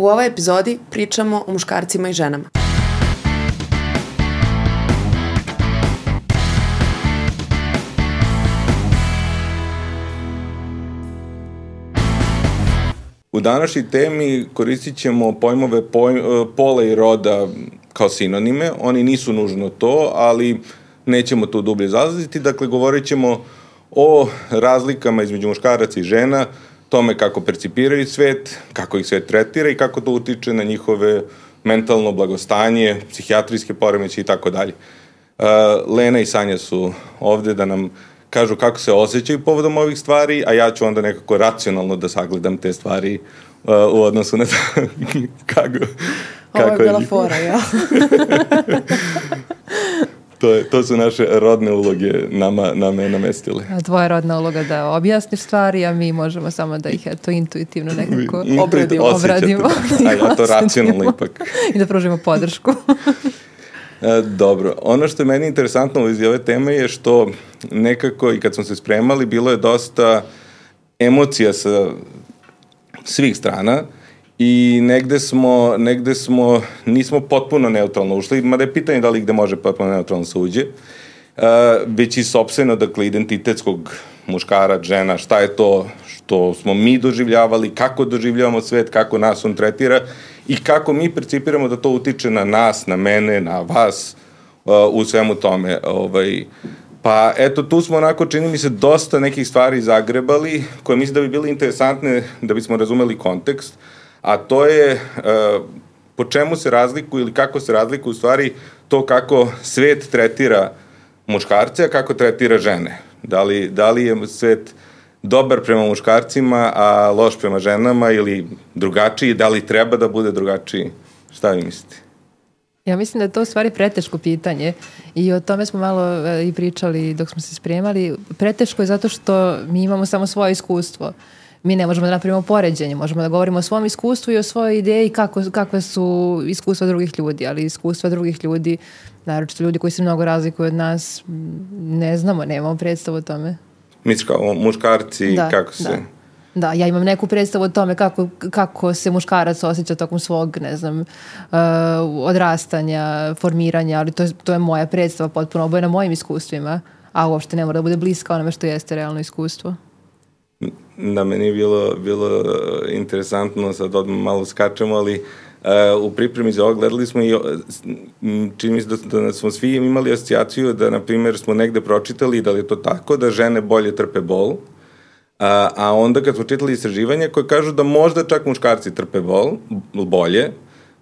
U ovoj epizodi pričamo o muškarcima i ženama. U današnjoj temi koristit ćemo pojmove poj, e, pola i roda kao sinonime. Oni nisu nužno to, ali nećemo to dublje zazaziti. Dakle, govorit ćemo o razlikama između muškaraca i žena, tome kako percipiraju svet, kako ih svet tretira i kako to utiče na njihove mentalno blagostanje, psihijatrijske poremeće i tako dalje. E, Lena i Sanja su ovde da nam kažu kako se osjećaju povodom ovih stvari, a ja ću onda nekako racionalno da sagledam te stvari uh, u odnosu na to kako, kako Ovo je bila je fora, ja. to, je, to su naše rodne uloge nama, nama je namestile. A tvoja rodna uloga da objasniš stvari, a mi možemo samo da ih eto intuitivno nekako obradimo. obradimo. A ja to racionalno ipak. I da pružimo podršku. E, dobro, ono što je meni interesantno iz ove teme je što nekako i kad smo se spremali bilo je dosta emocija sa svih strana i negde smo, negde smo, nismo potpuno neutralno ušli, mada je pitanje da li gde može potpuno neutralno se uđe, uh, već i sobstveno, dakle, identitetskog muškara, žena, šta je to što smo mi doživljavali, kako doživljavamo svet, kako nas on tretira i kako mi percipiramo da to utiče na nas, na mene, na vas uh, u svemu tome. Ovaj, Pa eto, tu smo onako, čini mi se, dosta nekih stvari zagrebali, koje mislim da bi bile interesantne da bismo razumeli kontekst, a to je uh, po čemu se razlikuju ili kako se razlikuju u stvari to kako svet tretira muškarce, a kako tretira žene. Da li, da li je svet dobar prema muškarcima, a loš prema ženama ili drugačiji, da li treba da bude drugačiji? Šta vi mislite? Ja mislim da je to u stvari preteško pitanje i o tome smo malo e, i pričali dok smo se spremali. Preteško je zato što mi imamo samo svoje iskustvo. Mi ne možemo da napravimo poređenje, možemo da govorimo o svom iskustvu i o svojoj ideji kako, kakve su iskustva drugih ljudi, ali iskustva drugih ljudi, naročito ljudi koji se mnogo razlikuju od nas, ne znamo, nemamo predstavu o tome. Misliš kao muškarci, da, kako se... Da. Da, ja imam neku predstavu o tome kako, kako se muškarac osjeća tokom svog, ne znam, uh, odrastanja, formiranja, ali to, to je moja predstava potpuno obojena mojim iskustvima, a uopšte ne mora da bude bliska onome što jeste realno iskustvo. Da, meni je bilo, bilo interesantno, sad odmah malo skačemo, ali uh, u pripremi za ovo gledali smo i čini mi se da, da smo svi imali asocijaciju da, na primjer, smo negde pročitali da li je to tako, da žene bolje trpe bol, A, a onda kad smo čitali istraživanje koje kažu da možda čak muškarci trpe bol, bolje,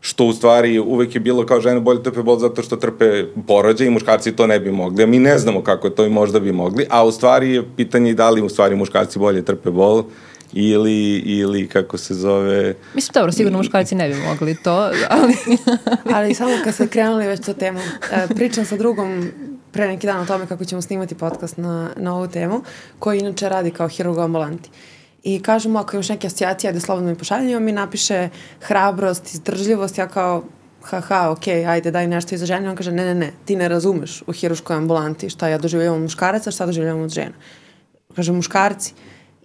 što u stvari uvek je bilo kao žene bolje trpe bol zato što trpe porođaj i muškarci to ne bi mogli, a mi ne znamo kako je to i možda bi mogli, a u stvari je pitanje da li u stvari muškarci bolje trpe bol ili, ili kako se zove... Mislim, dobro, sigurno muškarci ne bi mogli to, ali... ali samo kad se krenuli već to temu, e, pričam sa drugom pre neki dan o tome kako ćemo snimati podcast na, na ovu temu, koji inače radi kao hirurg ambulanti. I kažu mu, ako imaš neke asocijacije, ajde slobodno mi pošalje, on mi napiše hrabrost, izdržljivost, ja kao, haha, ok, ajde, daj nešto iza žene. On kaže, ne, ne, ne, ti ne razumeš u hiruškoj ambulanti šta ja doživljavam od muškaraca, šta doživljavam od žena. Kaže, muškarci,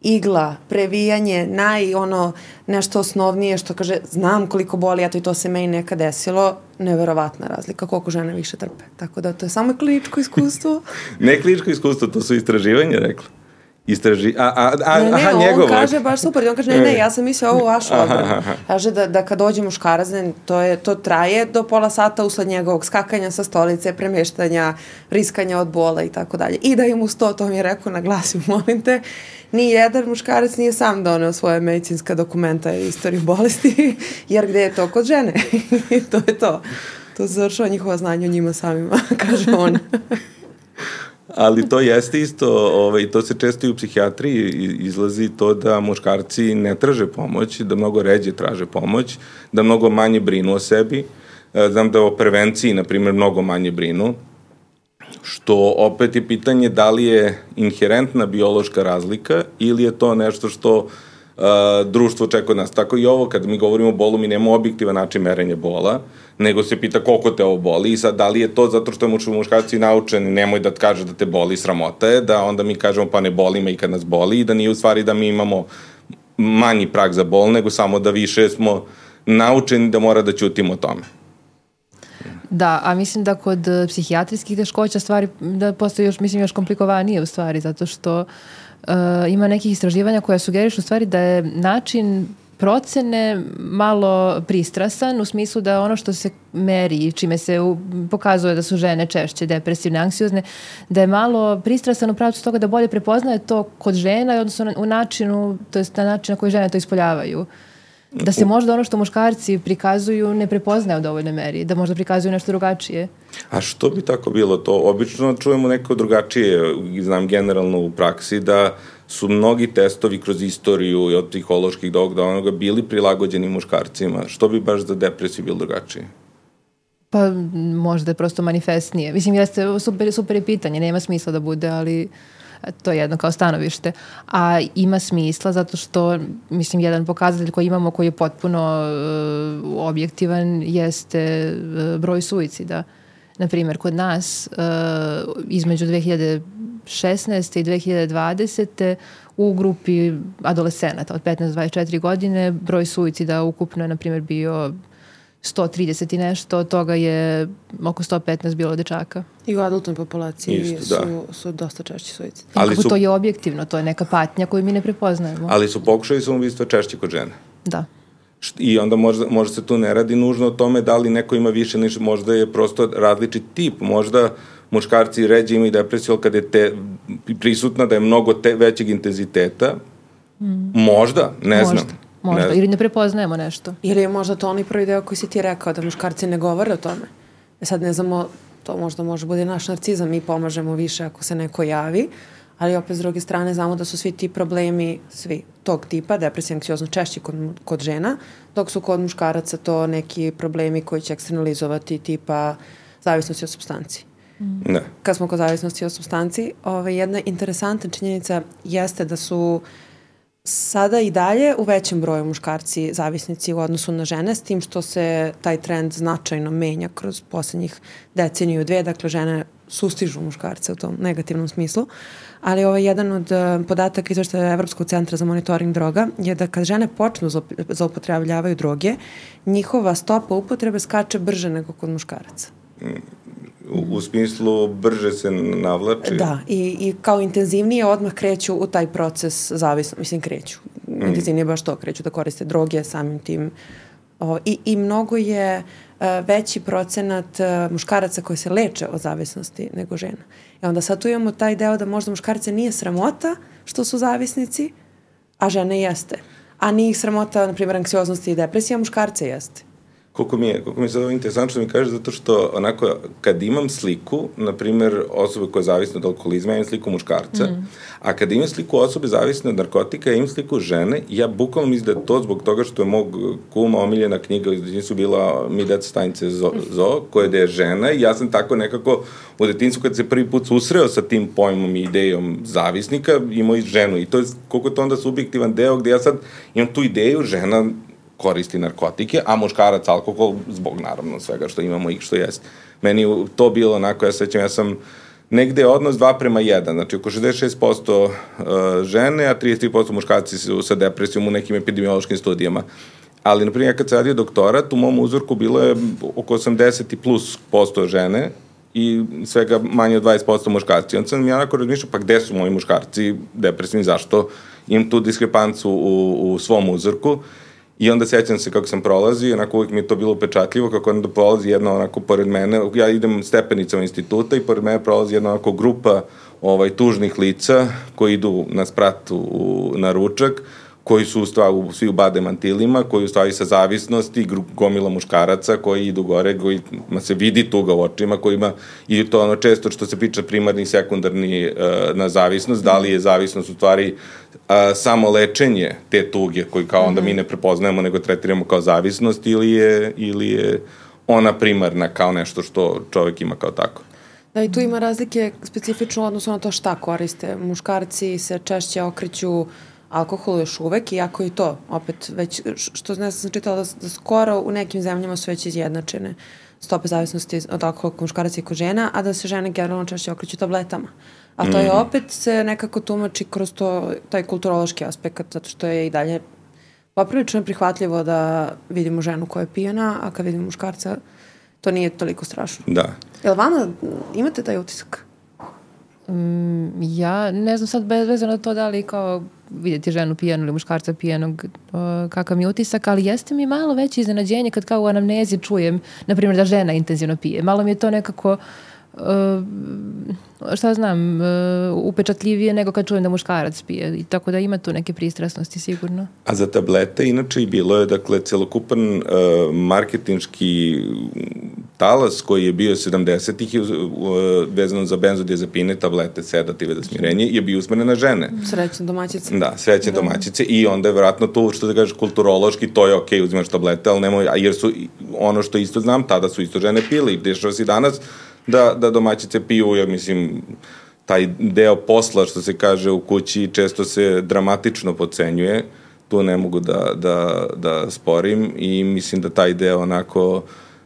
igla, previjanje, naj ono nešto osnovnije što kaže znam koliko boli, eto i to se meni nekad desilo, neverovatna razlika koliko žene više trpe. Tako da to je samo kliničko iskustvo. ne kliničko iskustvo, to su istraživanje, rekla. Istraži... A, a, a, ne, ne, aha, on njegovo. kaže baš super. On kaže, ne, ne, ja sam mislio ovo u vašu odbranu. Kaže da, da kad dođe muškarac, to, je, to traje do pola sata usled njegovog skakanja sa stolice, premeštanja, riskanja od bola i tako dalje. I da im uz to, to mi je rekao, naglasim, molim te, ni jedan muškarac nije sam doneo svoje medicinska dokumenta i istoriju bolesti, jer gde je to kod žene? to je to. To završava njihova znanja o njima samima, kaže on. Ali to jeste isto, ovaj, to se često i u psihijatriji izlazi to da muškarci ne traže pomoć, da mnogo ređe traže pomoć, da mnogo manje brinu o sebi. E, znam da o prevenciji, na primjer, mnogo manje brinu, što opet je pitanje da li je inherentna biološka razlika ili je to nešto što uh, društvo očekuje od nas. Tako i ovo, kad mi govorimo o bolu, mi nemamo objektivan način merenja bola, nego se pita koliko te ovo boli i sad da li je to zato što je muš, muškarci naučeni, nemoj da kaže da te boli, sramota je, da onda mi kažemo pa ne boli me i kad nas boli i da nije u stvari da mi imamo manji prag za bol, nego samo da više smo naučeni da mora da ćutimo o tome. Da, a mislim da kod e, psihijatrijskih teškoća stvari da postoji još, mislim, još komplikovanije u stvari, zato što uh, ima nekih istraživanja koja sugerišu u stvari da je način procene malo pristrasan u smislu da ono što se meri i čime se u, pokazuje da su žene češće depresivne, anksiozne, da je malo pristrasan u pravcu toga da bolje prepoznaje to kod žena odnosno u načinu, to je na način na koji žene to ispoljavaju. Uh, da se možda ono što muškarci prikazuju ne prepoznaje u dovoljnoj meri, da možda prikazuju nešto drugačije. A što bi tako bilo to? Obično čujemo neko drugačije, znam generalno u praksi, da su mnogi testovi kroz istoriju i od psiholoških dog do onoga bili prilagođeni muškarcima. Što bi baš za depresiju bilo drugačije? Pa možda je prosto manifestnije. Mislim, jeste super, super je pitanje, nema smisla da bude, ali to je jedno kao stanovište. A ima smisla zato što, mislim, jedan pokazatelj koji imamo koji je potpuno uh, objektivan jeste uh, broj suicida. Naprimjer, kod nas uh, između 2016. i 2020. u grupi adolescenata od 15-24 godine broj suicida ukupno je, na primjer, bio 130 i nešto, od toga je oko 115 bilo dečaka. I u adultnoj populaciji Isto, da. su, su dosta češći suicidi. Ali su... to je objektivno, to je neka patnja koju mi ne prepoznajemo. Ali su pokušali samoubistva češći kod žene. Da. I onda možda, možda se tu ne radi nužno o tome da li neko ima više, niš, možda je prosto različit tip, možda muškarci ređe imaju depresiju, ali kada je te, prisutna da je mnogo te, većeg intenziteta, mm. možda, ne možda. znam. Možda, ne. ili ne prepoznajemo nešto. Ili je možda to onaj prvi deo koji si ti rekao, da muškarci ne govore o tome. E sad ne znamo, to možda može bude naš narcizam, mi pomažemo više ako se neko javi, ali opet s druge strane znamo da su svi ti problemi, svi tog tipa, depresija, anksiozno, češći kod, kod žena, dok su kod muškaraca to neki problemi koji će eksternalizovati tipa zavisnosti od substanci. Ne. Kad smo kod zavisnosti od substanci, ovaj, jedna interesantna činjenica jeste da su sada i dalje u većem broju muškarci zavisnici u odnosu na žene, s tim što se taj trend značajno menja kroz poslednjih deceniju dve, dakle žene sustižu muškarce u tom negativnom smislu, ali ovaj jedan od uh, podataka izveštaja Evropskog centra za monitoring droga je da kad žene počnu zaupotrebljavaju droge, njihova stopa upotrebe skače brže nego kod muškaraca. Mm u, u smislu brže se navlači. Da, i, i kao intenzivnije odmah kreću u taj proces zavisno, mislim kreću. Mm. Intenzivnije baš to, kreću da koriste droge samim tim. O, i, I mnogo je uh, veći procenat uh, muškaraca koji se leče od zavisnosti nego žena. I onda sad tu imamo taj deo da možda muškarce nije sramota što su zavisnici, a žene jeste. A nije ih sramota, na primjer, anksioznosti i depresija, muškarce jeste koliko mi je, koliko mi je sad ovo interesantno mi kaže, zato što onako, kad imam sliku, na primer, osobe koja je zavisna od alkoholizma, ja imam sliku muškarca, mm. a kad imam sliku osobe zavisne od narkotika, ja imam sliku žene, ja bukvalno mislim da to zbog toga što je mog kuma omiljena knjiga, da su bila Mi deca stanice Zo, Zo koja je žena i ja sam tako nekako u detincu kad se prvi put susreo sa tim pojmom i idejom zavisnika, imao i ženu i to je koliko je to onda subjektivan deo gde ja sad imam tu ideju, žena koristi narkotike, a muškarac alkohol zbog naravno svega što imamo i što jeste. Meni to bilo onako, ja sećam, ja sam negde odnos 2 prema 1, znači oko 66% uh, žene, a 33% muškarci su sa depresijom u nekim epidemiološkim studijama. Ali, na primjer, kad sam radio doktorat, u mom uzorku bilo je oko 80 i plus posto žene i svega manje od 20% muškarci. Onda sam ja onako razmišljao, pa gde su moji muškarci depresivni, zašto imam tu diskrepancu u, u svom uzorku. I onda sećam se kako sam prolazio, onako uvijek mi je to bilo upečatljivo, kako onda prolazi jedna onako pored mene, ja idem stepenicama instituta i pored mene prolazi jedna onako grupa ovaj, tužnih lica koji idu na sprat u, na ručak, koji su u stvari svi u bade mantilima, koji u stvari sa zavisnosti, gomila muškaraca koji idu gore, koji ma se vidi tuga u očima, kojima i to ono često što se priča primarni i sekundarni uh, na zavisnost, da li je zavisnost u stvari uh, samo lečenje te tuge koji kao onda mi mhm. ne prepoznajemo nego tretiramo kao zavisnost ili je, ili je ona primarna kao nešto što čovek ima kao tako. Da, i tu ima razlike specifično u odnosu na to šta koriste. Muškarci se češće okreću alkoholu još uvek, iako i to, opet, već, što ne sam čitala da, da skoro u nekim zemljama su već izjednačene stope zavisnosti od alkohola kod muškaraca i kod žena, a da se žene generalno češće okreću tabletama. A to je mhm. opet se nekako tumači kroz to, taj kulturološki aspekt, zato što je i dalje poprilično prihvatljivo da vidimo ženu koja je pijena, a kad vidimo muškarca, to nije toliko strašno. Da. Jel vama imate taj utisak? Ja ne znam sad vezano to da li kao vidjeti ženu pijanu ili muškarca pijanog o, kakav mi je utisak, ali jeste mi malo veće iznenađenje kad kao u anamnezi čujem, na primjer, da žena intenzivno pije. Malo mi je to nekako uh, šta znam, uh, upečatljivije nego kad čujem da muškarac pije. I tako da ima tu neke pristrasnosti sigurno. A za tablete inače i bilo je dakle celokupan uh, marketinški talas koji je bio 70-ih uh, vezano za benzodiazepine, tablete, sedative za smirenje, je bio usmeren na žene. Srećne domaćice. Da, srećne da. domaćice i onda je vratno to, što da kažeš, kulturološki, to je okej, okay, uzimaš tablete, ali nemoj, jer su, ono što isto znam, tada su isto žene pili, dešava se danas, da, da domaćice piju, ja mislim, taj deo posla, što se kaže u kući, često se dramatično pocenjuje, tu ne mogu da, da, da sporim i mislim da taj deo onako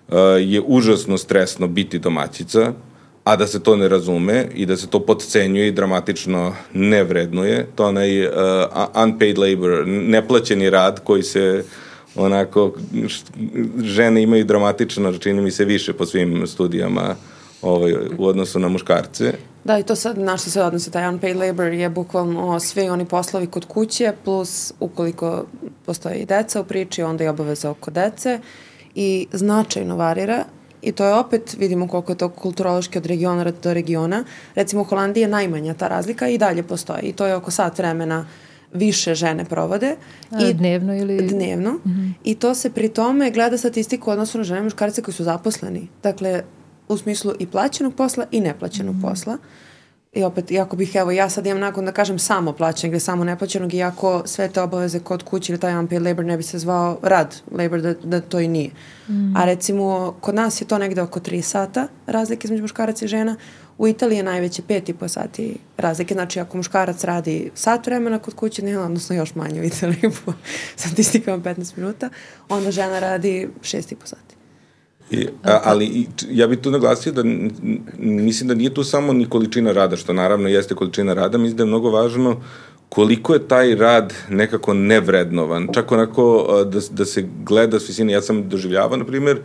uh, je užasno stresno biti domaćica, a da se to ne razume i da se to podcenjuje i dramatično ne vrednuje, to onaj uh, unpaid labor, neplaćeni rad koji se onako, žene imaju dramatično, čini mi se više po svim studijama ovaj, u odnosu na muškarce. Da, i to sad, na što se odnosi, taj unpaid labor je bukvalno sve oni poslovi kod kuće, plus ukoliko postoje i deca u priči, onda i obaveza oko dece i značajno varira i to je opet, vidimo koliko je to kulturološki od regiona do regiona. Recimo u Holandiji je najmanja ta razlika i dalje postoji i to je oko sat vremena više žene provode. A, I, dnevno ili... Dnevno. Mm -hmm. I to se pri tome gleda statistiku odnosno na žene i muškarce koji su zaposleni. Dakle, u smislu i plaćenog posla i neplaćenog mm. posla. I opet, iako bih, evo, ja sad imam nakon da kažem samo plaćenog ili samo neplaćenog, iako sve te obaveze kod kuće ili taj unpaid labor ne bi se zvao rad labor, da, da to i nije. Mm. A recimo, kod nas je to negde oko 3 sata razlike između muškaraca i žena, u Italiji je najveće 5,5 sati razlike, znači ako muškarac radi sat vremena kod kuće, ne, odnosno još manje u Italiji po statistikama 15 minuta, onda žena radi 6,5 sati. I, a, ali ja bih tu naglasio da mislim da nije tu samo ni količina rada, što naravno jeste količina rada, mislim da je mnogo važno koliko je taj rad nekako nevrednovan. Čak onako da, da se gleda s visine, ja sam doživljavao, na primjer,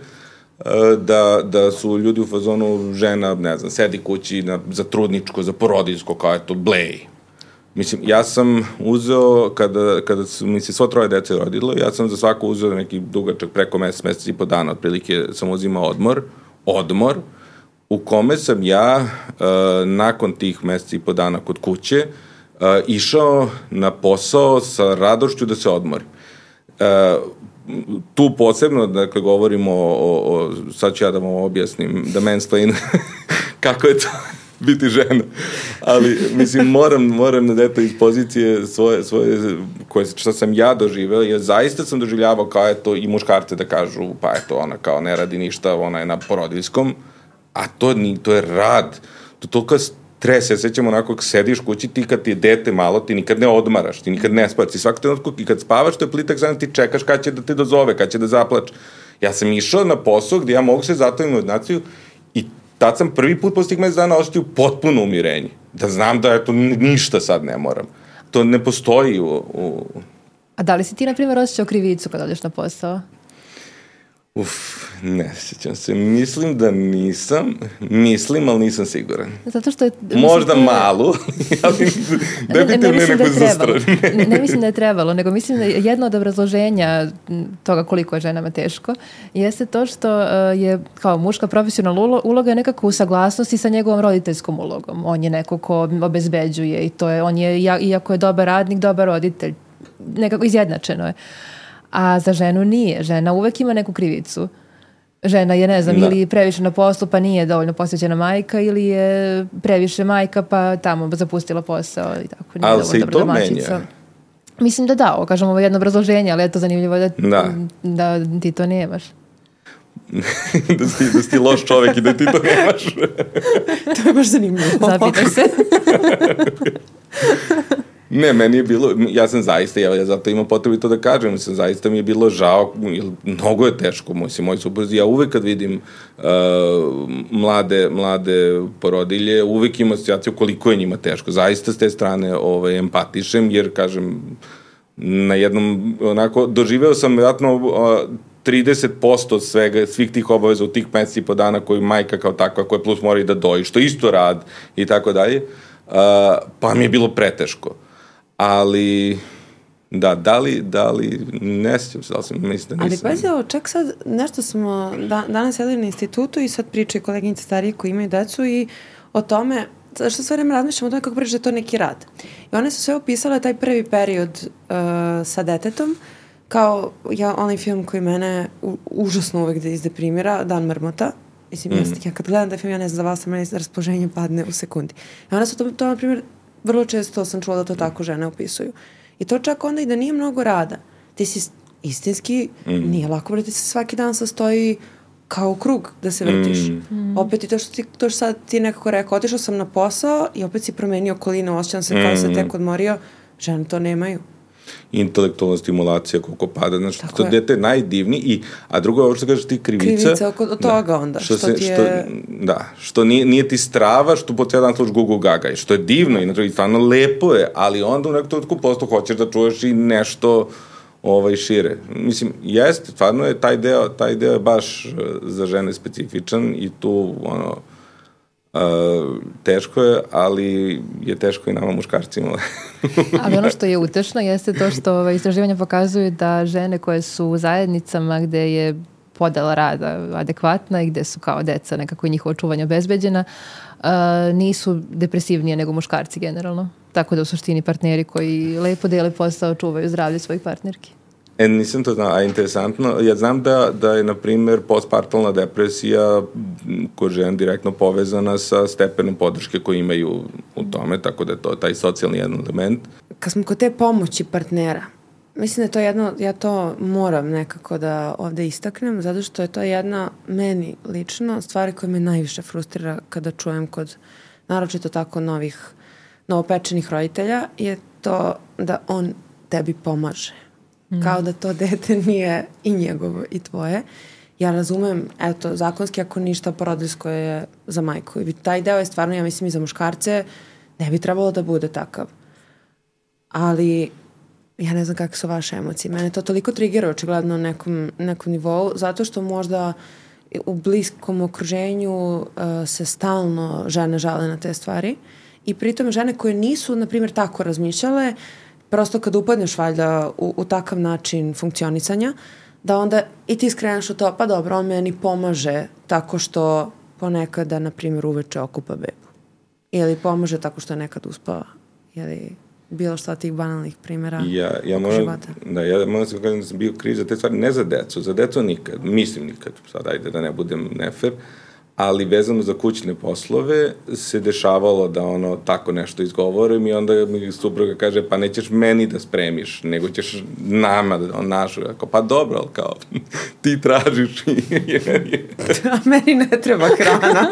da, da su ljudi u fazonu žena, ne znam, sedi kući na, za trudničko, za porodinsko, kao je to blej, Mislim, ja sam uzeo, kada, kada su mi se svo troje dece rodilo, ja sam za svako uzeo neki dugačak preko mesec, mesec i po dana, otprilike sam uzimao odmor, odmor, u kome sam ja, uh, nakon tih meseci i po dana kod kuće, uh, išao na posao sa radošću da se odmorim. Uh, tu posebno, dakle, govorimo o, o sad ću ja da vam objasnim, da mansplain, kako je to biti žena. Ali, mislim, moram, moram da eto iz pozicije svoje, svoje koje, što sam ja doživeo, jer zaista sam doživljavao kao eto i muškarce da kažu, pa eto, ona kao ne radi ništa, ona je na porodiljskom, a to, ni, to je rad. To toliko stres, ja sećam onako kako sediš kući, ti kad ti je dete malo, ti nikad ne odmaraš, ti nikad ne spavaš, ti svako trenutku i kad spavaš, to je plitak znam, ti čekaš kad će da te dozove, kad će da zaplače. Ja sam išao na posao gde ja mogu se zatavim u ordinaciju i tad sam prvi put posle tih mesec dana osetio potpuno umirenje. Da znam da eto, ništa sad ne moram. To ne postoji u, u... A da li si ti, na primjer, osjećao krivicu kad odeš na posao? Uf, ne sjećam se. Mislim da nisam. Mislim, ali nisam siguran. Zato što je... Možda je... malu, ali definitivno ne, ne, ne, ne, ne, ne mislim da je trebalo, nego mislim da je jedno od obrazloženja toga koliko je ženama teško jeste to što uh, je kao muška profesionalna uloga je nekako u saglasnosti sa njegovom roditeljskom ulogom. On je neko ko obezbeđuje i to je, on je, iako je dobar radnik, dobar roditelj. Nekako izjednačeno je. Uh, a za ženu nije. Žena uvek ima neku krivicu. Žena je, ne znam, da. ili previše na poslu pa nije dovoljno posvećena majka ili je previše majka pa tamo zapustila posao i tako. Nije ali se i to menja. Mislim da da, ovo kažem ovo jedno obrazloženje, ali je to zanimljivo da, da. da ti to nemaš. da, si, da si ti loš čovek i da ti to nemaš. to je baš zanimljivo. Zapitaš se. Ne, meni je bilo, ja sam zaista, ja, ja zato imam potrebu to da kažem, sam zaista mi je bilo žao, mnogo je teško, mislim, moj supruz, ja uvek kad vidim uh, mlade, mlade porodilje, uvek imam asociaciju koliko je njima teško, zaista s te strane ovaj, empatišem, jer, kažem, na jednom, onako, doživeo sam vjerojatno 30% od svega, svih tih obaveza u tih meseci i po dana koju majka kao takva, koja plus mora i da doji, što isto rad i tako dalje, pa mi je bilo preteško. Ali, da, da li, da li, ne sjećam se, da li sam, mislim da nisam. Ali pazi, ovo, čak sad, nešto smo da, danas sedeli na institutu i sad pričaju koleginice starije koji imaju decu i o tome, zašto sve vreme razmišljamo o tome kako priča da je to neki rad. I one su sve opisale taj prvi period uh, sa detetom, kao ja, onaj film koji mene u, užasno uvek da izdeprimira, Dan Mrmota, Mislim, mm. ja kad gledam da film, ja ne znam za vas, meni raspoloženje padne u sekundi. I onda su to, to na primjer, vrlo često sam čula da to tako žene opisuju. I to čak onda i da nije mnogo rada. Ti si istinski, mm. nije lako, brate, se svaki dan sastoji kao krug da se vrtiš. Mm. Opet i to što, ti, to što sad ti nekako rekao, otišao sam na posao i opet si promenio okoline, osjećam se mm. kao se tek odmorio. Žene to nemaju intelektualna stimulacija koliko pada, znači Tako to je. dete je najdivni i, a drugo je ovo što kažeš ti krivica. Krivica oko, od toga da, onda, što, što se, ti je... Što, da, što nije, nije ti strava, što po cijel dan sluš gugu gaga i što je divno i, znači, stvarno lepo je, ali onda u nekom trenutku posto hoćeš da čuješ i nešto ovaj šire. Mislim, jeste, stvarno je taj deo, taj deo je baš eh, za žene specifičan i tu, ono, Uh, teško je, ali je teško i nama muškarcima. ali ono što je utešno jeste to što ovaj, istraživanja pokazuju da žene koje su u zajednicama gde je podela rada adekvatna i gde su kao deca nekako i njihovo čuvanje obezbeđena, uh, nisu depresivnije nego muškarci generalno. Tako da u suštini partneri koji lepo dele posao čuvaju zdravlje svojih partnerki. E, nisam to znao, a interesantno, ja znam da, da je, na primer, postpartalna depresija kod žena direktno povezana sa stepenom podrške koje imaju u tome, tako da je to taj socijalni jedan element. Kad smo kod te pomoći partnera, mislim da je to jedno, ja to moram nekako da ovde istaknem, zato što je to jedna, meni lično, stvari koje me najviše frustrira kada čujem kod, naročito tako novih, novopečenih roditelja, je to da on tebi pomaže Mm. Kao da to dete nije i njegovo i tvoje. Ja razumem, eto, zakonski ako ništa porodiljsko je za majku. I taj deo je stvarno, ja mislim, i za muškarce ne bi trebalo da bude takav. Ali ja ne znam kakve su vaše emocije. Mene to toliko trigira očigledno na nekom, nekom nivou, zato što možda u bliskom okruženju uh, se stalno žene žale na te stvari i pritom žene koje nisu, na primjer, tako razmišljale, prosto kad upadneš valjda u, u takav način funkcionisanja, da onda i ti skreneš u to, pa dobro, on meni pomaže tako što ponekada, na primjer, uveče okupa bebu. Ili pomaže tako što je nekad uspava. Ili bilo šta tih banalnih primjera ja, ja moram, života. Da, ja moram se kažem da sam bio kriv za te stvari, ne za decu, za decu nikad, mislim nikad, sad ajde da ne budem nefer, ali vezano za kućne poslove se dešavalo da ono tako nešto izgovorim i onda mi supruga kaže pa nećeš meni da spremiš, nego ćeš nama da on našu. Ako, pa dobro, ali kao ti tražiš. A meni ne treba hrana.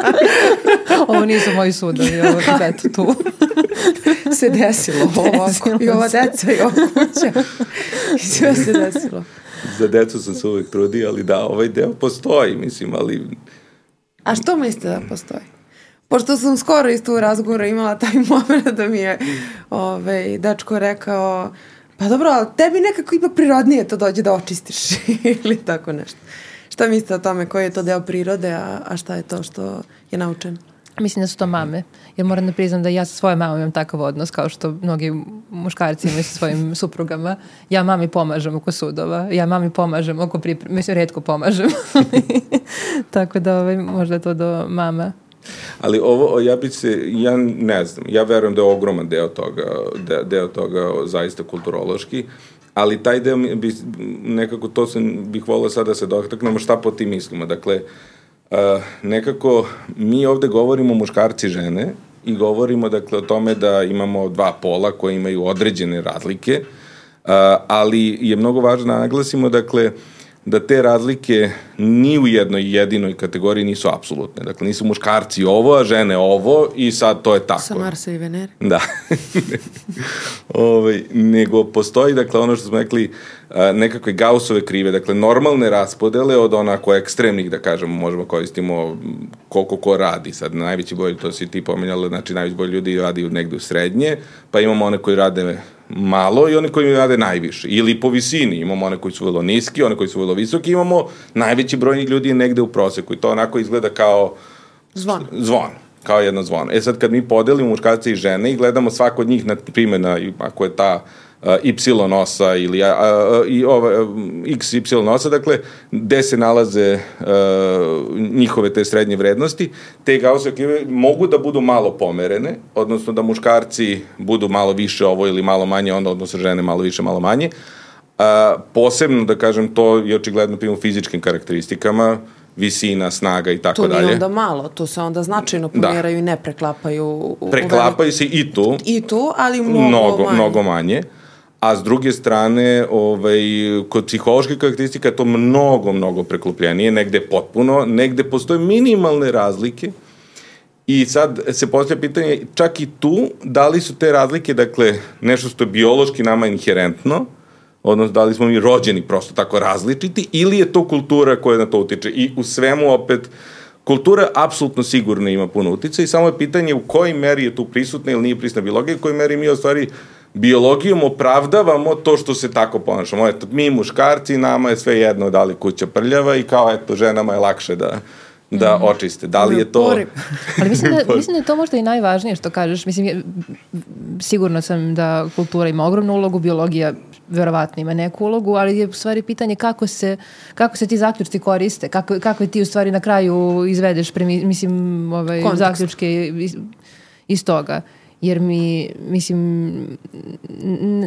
ovo nisu moji sudovi, ovo je tu. se desilo ovo, i ova deca i ova kuća. I sve se desilo. Za decu sam se uvek trudio, ali da, ovaj deo postoji, mislim, ali A što mislite da postoji? Pošto sam skoro isto u razgovoru imala taj moment da mi je ovaj, dačko rekao pa dobro, ali tebi nekako ipak prirodnije to dođe da očistiš ili tako nešto. Šta mislite o tome, koji je to deo prirode, a, a šta je to što je naučeno? Mislim da su to mame, jer moram da priznam da ja sa svojom mamom imam takav odnos kao što mnogi muškarci imaju sa svojim suprugama. Ja mami pomažem oko sudova, ja mami pomažem oko pripreme, mislim, redko pomažem. Tako da ovaj, možda je to do mama. Ali ovo, ja bi se, ja ne znam, ja verujem da je ogroman deo toga, de, deo toga zaista kulturološki, ali taj deo bi, nekako to sam, bih volio sada da se dotaknemo šta po ti mislimo. Dakle, Uh, nekako mi ovde govorimo muškarci i žene i govorimo dakle o tome da imamo dva pola koje imaju određene razlike, ali je mnogo važno da naglasimo dakle da te razlike ni u jednoj jedinoj kategoriji nisu apsolutne. Dakle, nisu muškarci ovo, a žene ovo i sad to je tako. Sa Marsa i Venere. Da. Ove, ovaj, nego postoji, dakle, ono što smo rekli, nekakve gausove krive, dakle, normalne raspodele od onako ekstremnih, da kažemo, možemo koristimo koliko ko radi. Sad, najveći broj, to si ti pomenjala, znači, najveći broj ljudi radi negde u srednje, pa imamo one koji rade malo i oni koji rade najviše. Ili po visini, imamo one koji su vrlo niski, one koji su vrlo visoki, imamo najveći broj ljudi negde u proseku i to onako izgleda kao Zvon. zvon kao jedno zvono. E sad kad mi podelimo muškarce i žene i gledamo svako od njih na primjer na, ako je ta uh, Y osa ili uh, i ova, uh, X Y osa, dakle, gde se nalaze uh, njihove te srednje vrednosti, te Gaussove krive mogu da budu malo pomerene, odnosno da muškarci budu malo više ovo ili malo manje, onda odnosno žene malo više, malo manje. Uh, posebno, da kažem, to je očigledno primjer u fizičkim karakteristikama, visina, snaga i tako dalje. Tu nije onda malo, tu se onda značajno pomeraju da. i ne preklapaju. Preklapaju u se i tu. I tu, ali mnogo, mnogo manje. Mnogo manje. A s druge strane, ovaj, kod psihološke karakteristika je to mnogo, mnogo preklopljenije, negde potpuno, negde postoje minimalne razlike, I sad se postavlja pitanje, čak i tu, da li su te razlike, dakle, nešto što je biološki nama inherentno, odnosno da li smo mi rođeni prosto tako različiti ili je to kultura koja na to utiče? I u svemu opet kultura apsolutno sigurno ima puno utice i samo je pitanje u kojoj meri je tu prisutna ili nije prisutna biologija, u kojoj meri mi u stvari biologijom opravdavamo to što se tako ponašamo. Eto, mi muškarci, nama je sve jedno da li kuća prljava i kao eto, ženama je lakše da da mm. očiste. Da li je to... Ali mislim da, mislim da je to možda i najvažnije što kažeš. Mislim, sigurno sam da kultura ima ogromnu ulogu, biologija verovatno ima neku ulogu, ali je u stvari pitanje kako se, kako se ti zaključci koriste, kako, kako ti u stvari na kraju izvedeš, premi, mislim, ovaj, zaključke iz, iz toga jer mi, mislim,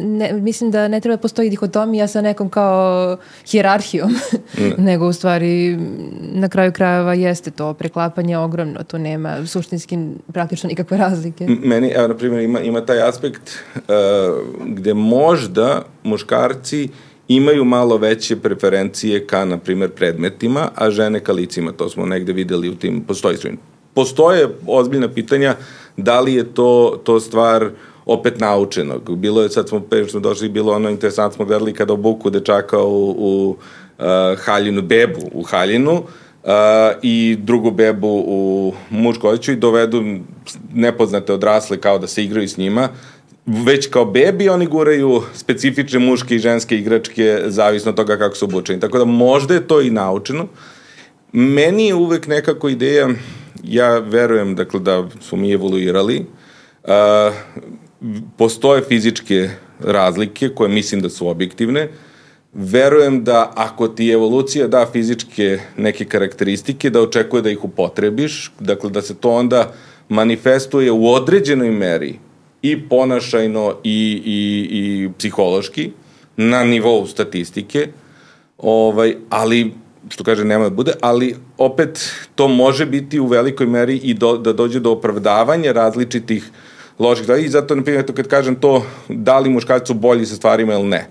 ne, mislim da ne treba postoji dihotomija sa nekom kao hjerarhijom, ne. nego u stvari na kraju krajeva jeste to preklapanje ogromno, tu nema suštinski praktično nikakve razlike. Meni, evo, na primjer, ima, ima taj aspekt uh, gde možda muškarci imaju malo veće preferencije ka, na primjer, predmetima, a žene ka licima, to smo negde videli u tim, postoji Postoje ozbiljna pitanja uh, da li je to, to stvar opet naučenog. Bilo je, sad smo, pre smo došli, bilo ono interesantno, smo gledali kada obuku dečaka u, u uh, haljinu, bebu u haljinu, uh, i drugu bebu u mušku odjeću i dovedu nepoznate odrasle kao da se igraju s njima, već kao bebi oni guraju specifične muške i ženske igračke zavisno od toga kako su obučeni. Tako da možda je to i naučeno. Meni je uvek nekako ideja ja verujem dakle, da smo mi evoluirali. Uh, postoje fizičke razlike koje mislim da su objektivne. Verujem da ako ti evolucija da fizičke neke karakteristike, da očekuje da ih upotrebiš, dakle da se to onda manifestuje u određenoj meri i ponašajno i, i, i psihološki na nivou statistike, ovaj, ali što kaže nema da bude, ali opet to može biti u velikoj meri i do, da dođe do opravdavanja različitih loših stvari i zato, na primjer, kad kažem to, da li muškarci su bolji sa stvarima ili ne.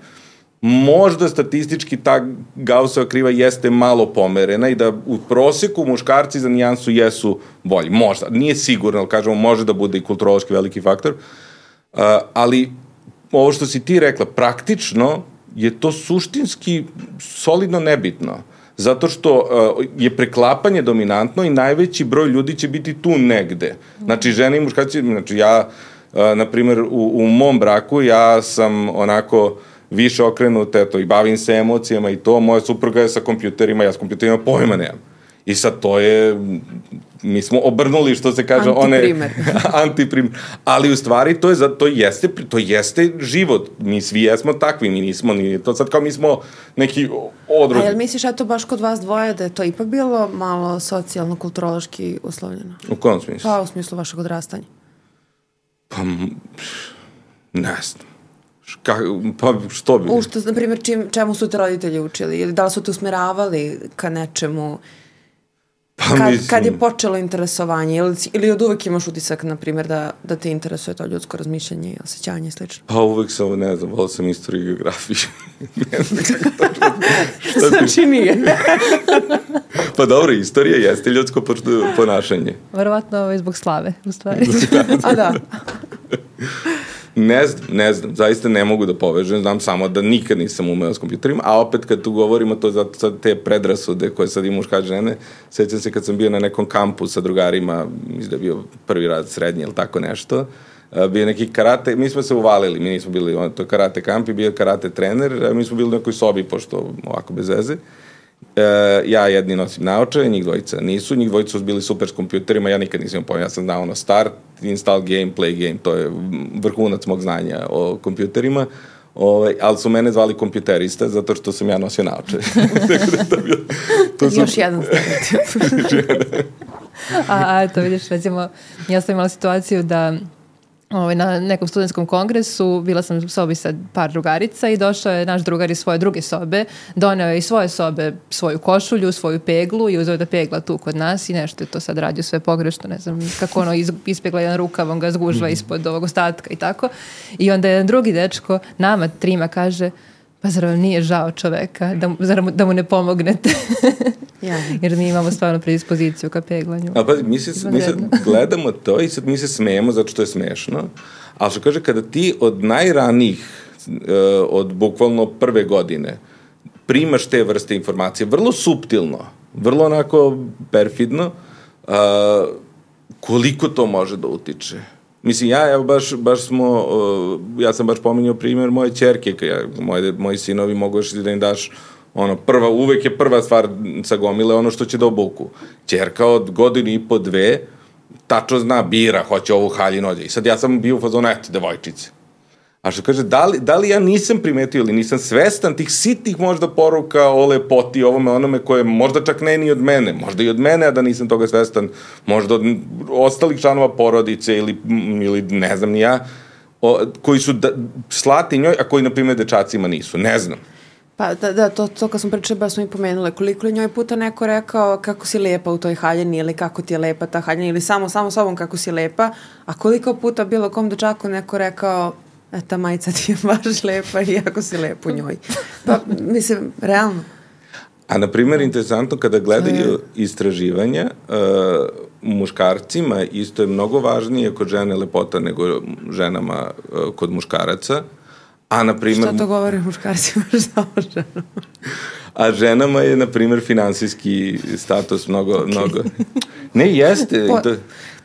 Možda statistički ta Gaussova kriva jeste malo pomerena i da u proseku muškarci za nijansu jesu bolji. Možda. Nije sigurno, ali kažemo, može da bude i kulturološki veliki faktor. Uh, ali ovo što si ti rekla, praktično je to suštinski solidno nebitno zato što uh, je preklapanje dominantno i najveći broj ljudi će biti tu negde. Znači, žene i muškarci, znači ja, uh, na primer, u, u mom braku ja sam onako više okrenut, eto, i bavim se emocijama i to, moja supruga je sa kompjuterima, ja s kompjuterima pojma nemam. I sad to je, mi smo obrnuli što se kaže antiprimer. one antiprimer. Ali u stvari to je za to jeste to jeste život. Mi svi jesmo takvi, mi nismo ni to sad kao mi smo neki odrod. A jel misliš eto baš kod vas dvoje da je to ipak bilo malo socijalno kulturološki uslovljeno? U kom smislu? Pa u smislu vašeg odrastanja. Pa ne znam. Ka, pa što bi? U što, na primjer, čim, čemu su te roditelji učili? Ili da li su te usmeravali ka nečemu? Pa, kad, mislim... kad je počelo interesovanje ili, ili od uvek imaš utisak, na primjer, da, da te interesuje to ljudsko razmišljanje i osjećanje i slično? Pa uvek sam, ne znam, volao sam istoriju i geografiju. ne znam kako to... znači nije. pa dobro, istorija jeste ljudsko ponašanje. Verovatno ovo je zbog slave, u stvari. A da. Ne znam, ne znam, zaista ne mogu da povežem, znam samo da nikad nisam umeo s kompjuterima, a opet kad tu govorimo to za sad te predrasude koje sad imaš kad žene, sećam se kad sam bio na nekom kampu sa drugarima, mislim da bio prvi rad srednje ili tako nešto, bio neki karate, mi smo se uvalili, mi nismo bili, on, to karate kamp i bio karate trener, mi smo bili u nekoj sobi, pošto ovako bez veze. E, ja jedni nosim naoče, njih dvojica nisu, njih dvojica su bili super s kompjuterima, ja nikad nisam pojma, ja sam znao ono start, install game, play game, to je vrhunac mog znanja o kompjuterima. Ove, ovaj, ali su mene zvali kompjuterista zato što sam ja nosio naoče. Da to, bio, to sam... Još jedan stereotip. a, a, to vidiš, recimo, ja sam imala situaciju da ovaj, na nekom studentskom kongresu, bila sam u sobi sa par drugarica i došao je naš drugar iz svoje druge sobe, doneo je iz svoje sobe svoju košulju, svoju peglu i uzeo da pegla tu kod nas i nešto je to sad radio sve pogrešno, ne znam kako ono iz, ispegla jedan rukav, on ga zgužva mhm. ispod ovog ostatka i tako. I onda jedan drugi dečko nama trima kaže, pa zar vam nije žao čoveka, da, zar mu, da mu ne pomognete? ja. Jer mi imamo stvarno predispoziciju ka peglanju. A pa mi se, mi se gledamo to i sad mi se smejemo zato što je smešno, ali što kaže, kada ti od najranijih, uh, od bukvalno prve godine, primaš te vrste informacije, vrlo suptilno, vrlo onako perfidno, uh, koliko to može da utiče Mislim, ja, evo, baš, baš smo, uh, ja sam baš pominjao primjer moje čerke, ja, moje, moji sinovi mogu još da im daš ono, prva, uvek je prva stvar sa gomile ono što će da obuku. Čerka od godinu i po dve, tačno zna, bira, hoće ovu haljinu ovdje. I sad ja sam bio u fazonu, eto, devojčice. A što kaže, da li, da li ja nisam primetio ili nisam svestan tih sitih možda poruka o lepoti, ovome, onome koje možda čak ne ni od mene, možda i od mene, a da nisam toga svestan, možda od ostalih članova porodice ili, ili ne znam ni ja, o, koji su da, slati njoj, a koji, na primjer, dečacima nisu. Ne znam. Pa da, da, to, to kad smo pričali, baš smo i pomenule, koliko je njoj puta neko rekao kako si lepa u toj haljeni ili kako ti je lepa ta haljena ili samo, samo sobom kako si lepa, a koliko puta bilo kom dečaku neko rekao ta majica ti je baš lepa i jako si lepo u njoj. Pa, mislim, realno. A, na primjer, interesantno, kada gledaju istraživanja, uh, muškarcima isto je mnogo važnije kod žene lepota nego ženama uh, kod muškaraca. A, na primjer... Šta to govori muškarcima za ženama? A ženama je, na primjer, finansijski status mnogo, okay. mnogo... Ne, jeste. Po, to...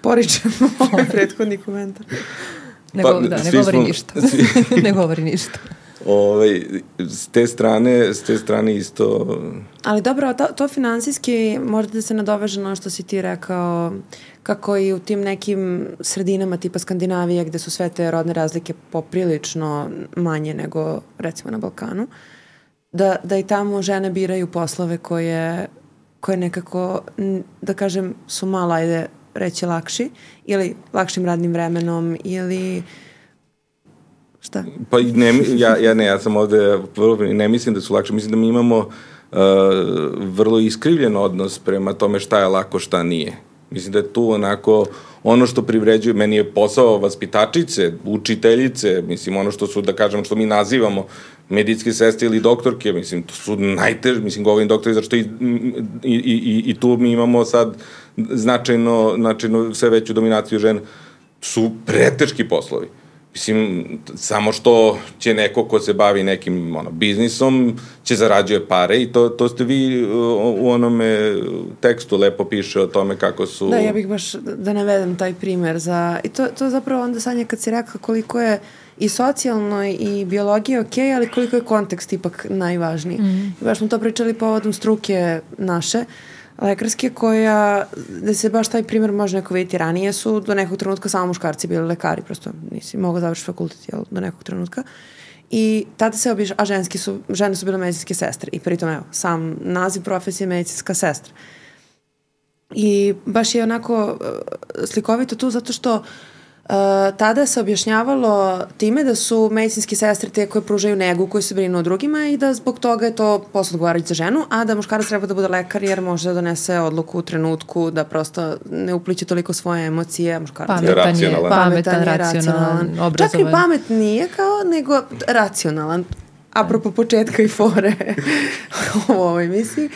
Poričemo ovaj prethodni komentar. Ne, pa, da, ne govori smo, ništa. Svi... ne govori ništa. Ovaj, s te strane, s te strane isto... Ali dobro, to, to finansijski možda da se nadoveže na što si ti rekao, kako i u tim nekim sredinama tipa Skandinavije gde su sve te rodne razlike poprilično manje nego recimo na Balkanu, da, da i tamo žene biraju poslove koje, koje nekako, da kažem, su malo, ajde, reći lakši ili lakšim radnim vremenom ili šta? Pa ne, ja, ja ne, ja sam ovde, ne mislim da su lakši, mislim da mi imamo uh, vrlo iskrivljen odnos prema tome šta je lako, šta nije. Mislim da je tu onako ono što privređuje, meni je posao vaspitačice, učiteljice, mislim ono što su, da kažem, što mi nazivamo medicinske sestre ili doktorke, mislim, to su najteže, mislim, govorim doktori, zašto i, i, i, i tu mi imamo sad značajno, značajno sve veću dominaciju žena, su preteški poslovi. Mislim, samo što će neko ko se bavi nekim ono, biznisom, će zarađuje pare i to, to ste vi u onome tekstu lepo piše o tome kako su... Da, ja bih baš da navedem taj primer za... I to, to zapravo onda Sanja kad si rekla koliko je i socijalno i biologija ok, ali koliko je kontekst ipak najvažniji. Mm. I baš smo to pričali povodom struke naše. Uh, lekarske koja, da se baš taj primer može neko vidjeti ranije su do nekog trenutka samo muškarci bili lekari, prosto nisi mogao završiti fakultet jel, do nekog trenutka. I tada se obiš, a ženski su, žene su bile medicinske sestre i pritom evo, sam naziv profesije je medicinska sestra. I baš je onako uh, slikovito tu zato što Uh, tada se objašnjavalo time da su medicinske sestre te koje pružaju negu, koje se brinu o drugima i da zbog toga je to posao odgovarajući za ženu, a da muškarac treba da bude lekar jer može da donese odluku u trenutku da prosto ne upliče toliko svoje emocije, muškarac pametan je, racionalan. pametan, je, racionalan, obrazovan. Čak i pamet nije kao, nego racionalan. Apropo početka i fore u ovoj emisiji.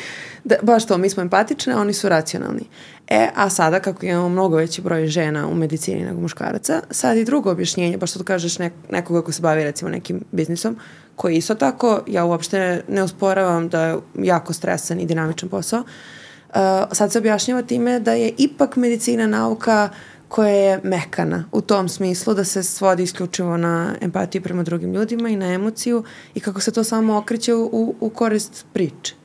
Da, baš to, mi smo empatične, a oni su racionalni. E, a sada, kako imamo mnogo veći broj žena u medicini nego muškaraca, sad i drugo objašnjenje, baš što tu kažeš nek, nekoga ko se bavi recimo nekim biznisom, koji isto tako, ja uopšte ne usporavam da je jako stresan i dinamičan posao, uh, sad se objašnjava time da je ipak medicina nauka koja je mekana u tom smislu da se svodi isključivo na empatiju prema drugim ljudima i na emociju i kako se to samo okreće u, u korist priče.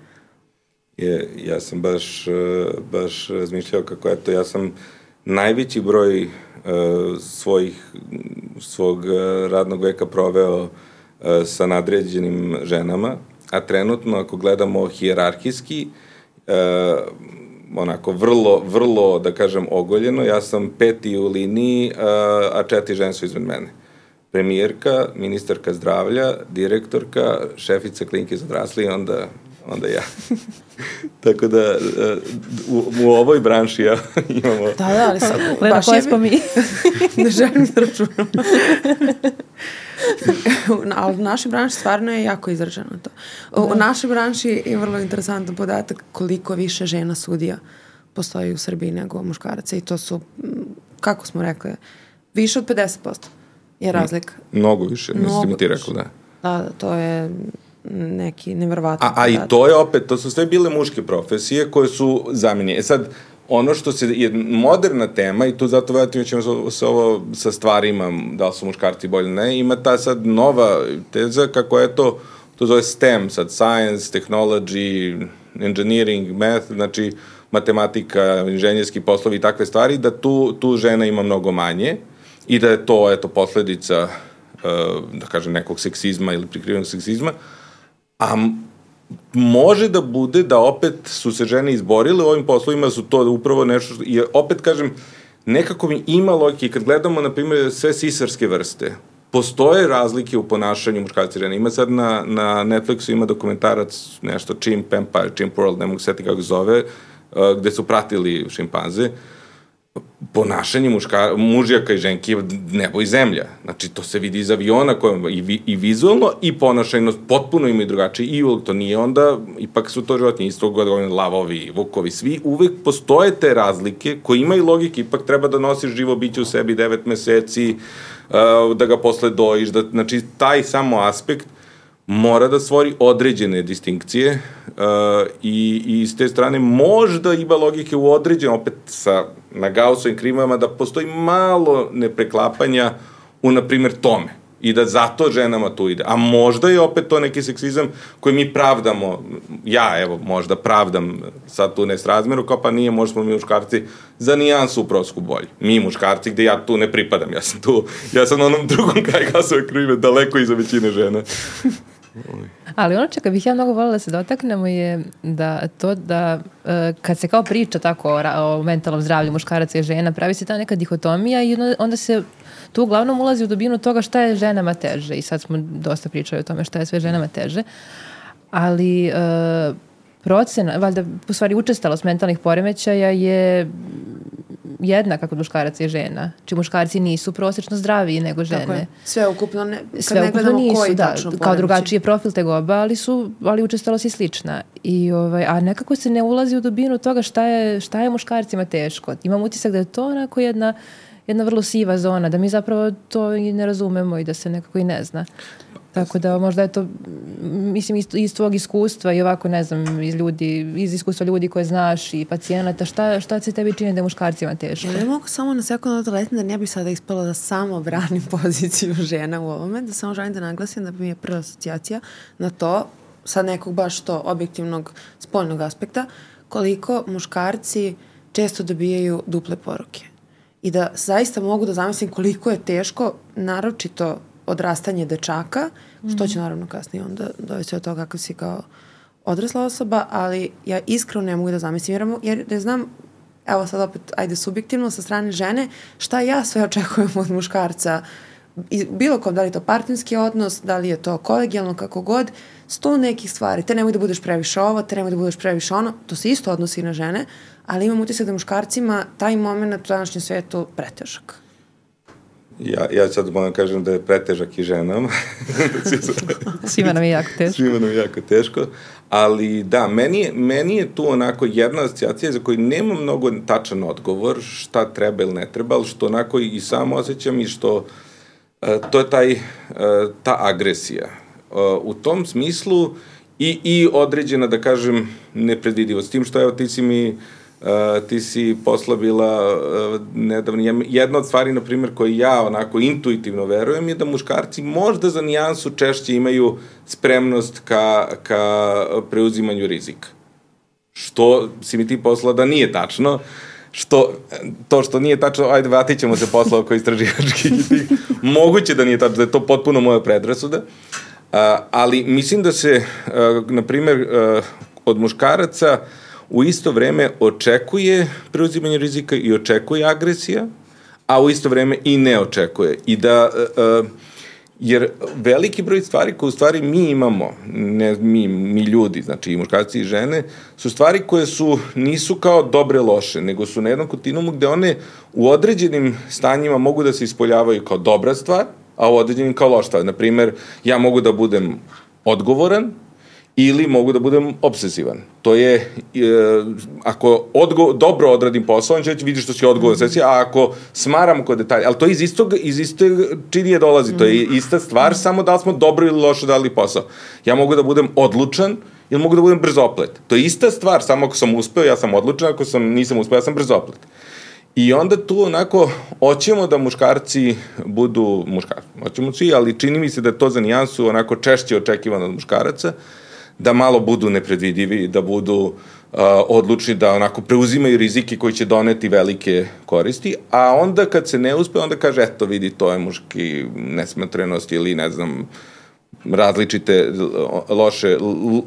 Je, ja sam baš, e, baš razmišljao kako eto, ja sam najveći broj uh, svojih, svog uh, radnog veka proveo sa nadređenim ženama, a trenutno ako gledamo hijerarhijski, onako vrlo, vrlo, da kažem, ogoljeno. Ja sam peti u liniji, a četiri žene su izmed mene. Premijerka, ministarka zdravlja, direktorka, šefica klinike za odrasli i onda, onda ja. Tako da u, u ovoj branši ja imamo... Da, da, ali sad... Lena, koje smo mi? ne želim da računam. ali u našoj branši stvarno je jako izraženo to. U, da. u našoj branši je vrlo interesantan podatak koliko više žena sudija postoji u Srbiji nego muškaraca i to su, kako smo rekli, više od 50% je razlika. Mnogo više, mislim da ti rekao, da. Da, da, to je neki nevrvatan. A, a i to je opet, to su sve bile muške profesije koje su zamenjene. E sad, ono što se, je moderna tema i tu zato vratim ćemo se ovo sa stvarima, da li su muškarci bolji ne, ima ta sad nova teza kako je to, to zove STEM, sad science, technology, engineering, math, znači matematika, inženjerski poslovi i takve stvari, da tu, tu žena ima mnogo manje i da je to, eto, posledica, uh, da kažem, nekog seksizma ili prikrivenog seksizma, a može da bude da opet su se žene izborile u ovim poslovima, su to upravo nešto, što, i opet kažem, nekako mi ima logike, kad gledamo, na primjer, sve sisarske vrste, postoje razlike u ponašanju muškarca i žene. Ima sad na, na Netflixu ima dokumentarac, nešto, Chimp Empire, Chimp World, ne mogu seti kako zove, uh, gde su pratili šimpanze. Uh, ponašanje muška, mužjaka i ženki je nebo i zemlja. Znači, to se vidi iz aviona koje, i, vi, i vizualno i ponašajno potpuno imaju drugačije i to nije onda, ipak su to životinje isto godine, lavovi, vukovi, svi, uvek postoje te razlike koje imaju logike, ipak treba da nosiš živo biće u sebi devet meseci, uh, da ga posle dojiš, da, znači, taj samo aspekt mora da stvori određene distinkcije uh, i, i s te strane možda ima logike u određenom, opet sa, na Gaussovim krimama, da postoji malo nepreklapanja u, na primjer, tome i da zato ženama tu ide. A možda je opet to neki seksizam koji mi pravdamo, ja evo možda pravdam sad tu nesrazmeru, kao pa nije, možda smo mi muškarci za nijansu u prosku bolji. Mi muškarci gde ja tu ne pripadam, ja sam tu, ja sam na onom drugom kraju gasove krive, daleko iza većine žena. Ali ono čega bih ja mnogo volila da se dotaknemo je da to da uh, kad se kao priča tako o, o mentalnom zdravlju muškaraca i žena, pravi se ta neka dihotomija i onda se tu uglavnom ulazi u dubinu toga šta je ženama teže i sad smo dosta pričali o tome šta je sve ženama teže. Ali uh, procena, valjda, u stvari učestalost mentalnih poremećaja je jednaka kod muškaraca i žena. Či muškarci nisu prosečno zdraviji nego žene. Tako je. Sve ukupno, ne, kad Sve ne ukupno nisu, koji da, kao drugačiji je profil tegoba, ali su, ali učestalost je slična. I, ovaj, a nekako se ne ulazi u dubinu toga šta je, šta je muškarcima teško. Imam utisak da je to onako jedna jedna vrlo siva zona, da mi zapravo to i ne razumemo i da se nekako i ne zna. Tako da možda je to, mislim, iz, iz tvog iskustva i ovako, ne znam, iz ljudi, iz iskustva ljudi koje znaš i pacijenata, šta, šta se tebi čini da je muškarcima teško? Ja mogu samo na sekundu da letim da ne bi sada ispala da samo branim poziciju žena u ovome, da samo želim da naglasim da mi je prva asocijacija na to, sa nekog baš to objektivnog spoljnog aspekta, koliko muškarci često dobijaju duple poruke. I da zaista mogu da zamislim koliko je teško, naročito odrastanje dečaka, što će naravno kasnije onda dovesti od toga kako si kao odrasla osoba, ali ja iskreno ne mogu da zamislim, jer, jer ne znam, evo sad opet, ajde subjektivno, sa strane žene, šta ja sve očekujem od muškarca, I bilo kom, da li je to partnerski odnos, da li je to kolegijalno, kako god, sto nekih stvari. Te nemoj da budeš previše ovo, te nemoj da budeš previše ono, to se isto odnosi na žene, ali imam utisak da muškarcima taj moment u današnjem svetu pretežak. Ja, ja sad moram kažem da je pretežak i ženama. Svima nam je jako teško. Svima nam je jako teško. Ali da, meni je, meni je tu onako jedna asocijacija za koju nema mnogo tačan odgovor šta treba ili ne treba, ali što onako i samo osjećam i što uh, to je taj, uh, ta agresija. Uh, u tom smislu i, i određena, da kažem, nepredvidivost. S tim što, evo, ti si mi Uh, ti si poslabila uh, nedavno, jedna od stvari, na primjer, koji ja onako intuitivno verujem je da muškarci možda za nijansu češće imaju spremnost ka, ka preuzimanju rizika. Što si mi ti poslala da nije tačno, što, to što nije tačno, ajde, vratit ćemo se posla oko istraživačkih moguće da nije tačno, da je to potpuno moja predrasuda, uh, ali mislim da se, uh, na primjer, uh, od muškaraca u isto vreme očekuje preuzimanje rizika i očekuje agresija, a u isto vreme i ne očekuje. I da, uh, jer veliki broj stvari koje u stvari mi imamo, ne mi, mi ljudi, znači i muškarci i žene, su stvari koje su, nisu kao dobre loše, nego su na jednom kontinuumu gde one u određenim stanjima mogu da se ispoljavaju kao dobra stvar, a u određenim kao loša stvar. Naprimer, ja mogu da budem odgovoran, ili mogu da budem obsesivan. To je, e, ako odgo, dobro odradim posao, on će vidiš što si odgovoran mm a ako smaram kod detalja, ali to iz istog, iz istog činije dolazi, mm to je mhm. ista stvar, samo da li smo dobro ili loše dali posao. Ja mogu da budem odlučan, ili mogu da budem brzoplet. To je ista stvar, samo ako sam uspeo, ja sam odlučan, ako sam, nisam uspeo, ja sam brzoplet. I onda tu onako, hoćemo da muškarci budu muškarci, hoćemo svi, ali čini mi se da je to za nijansu onako češće očekivano od muškaraca, da malo budu nepredvidivi, da budu uh, odlučni da onako preuzimaju rizike koji će doneti velike koristi, a onda kad se ne uspe, onda kaže, eto vidi, to je muški nesmatrenost ili ne znam, različite loše,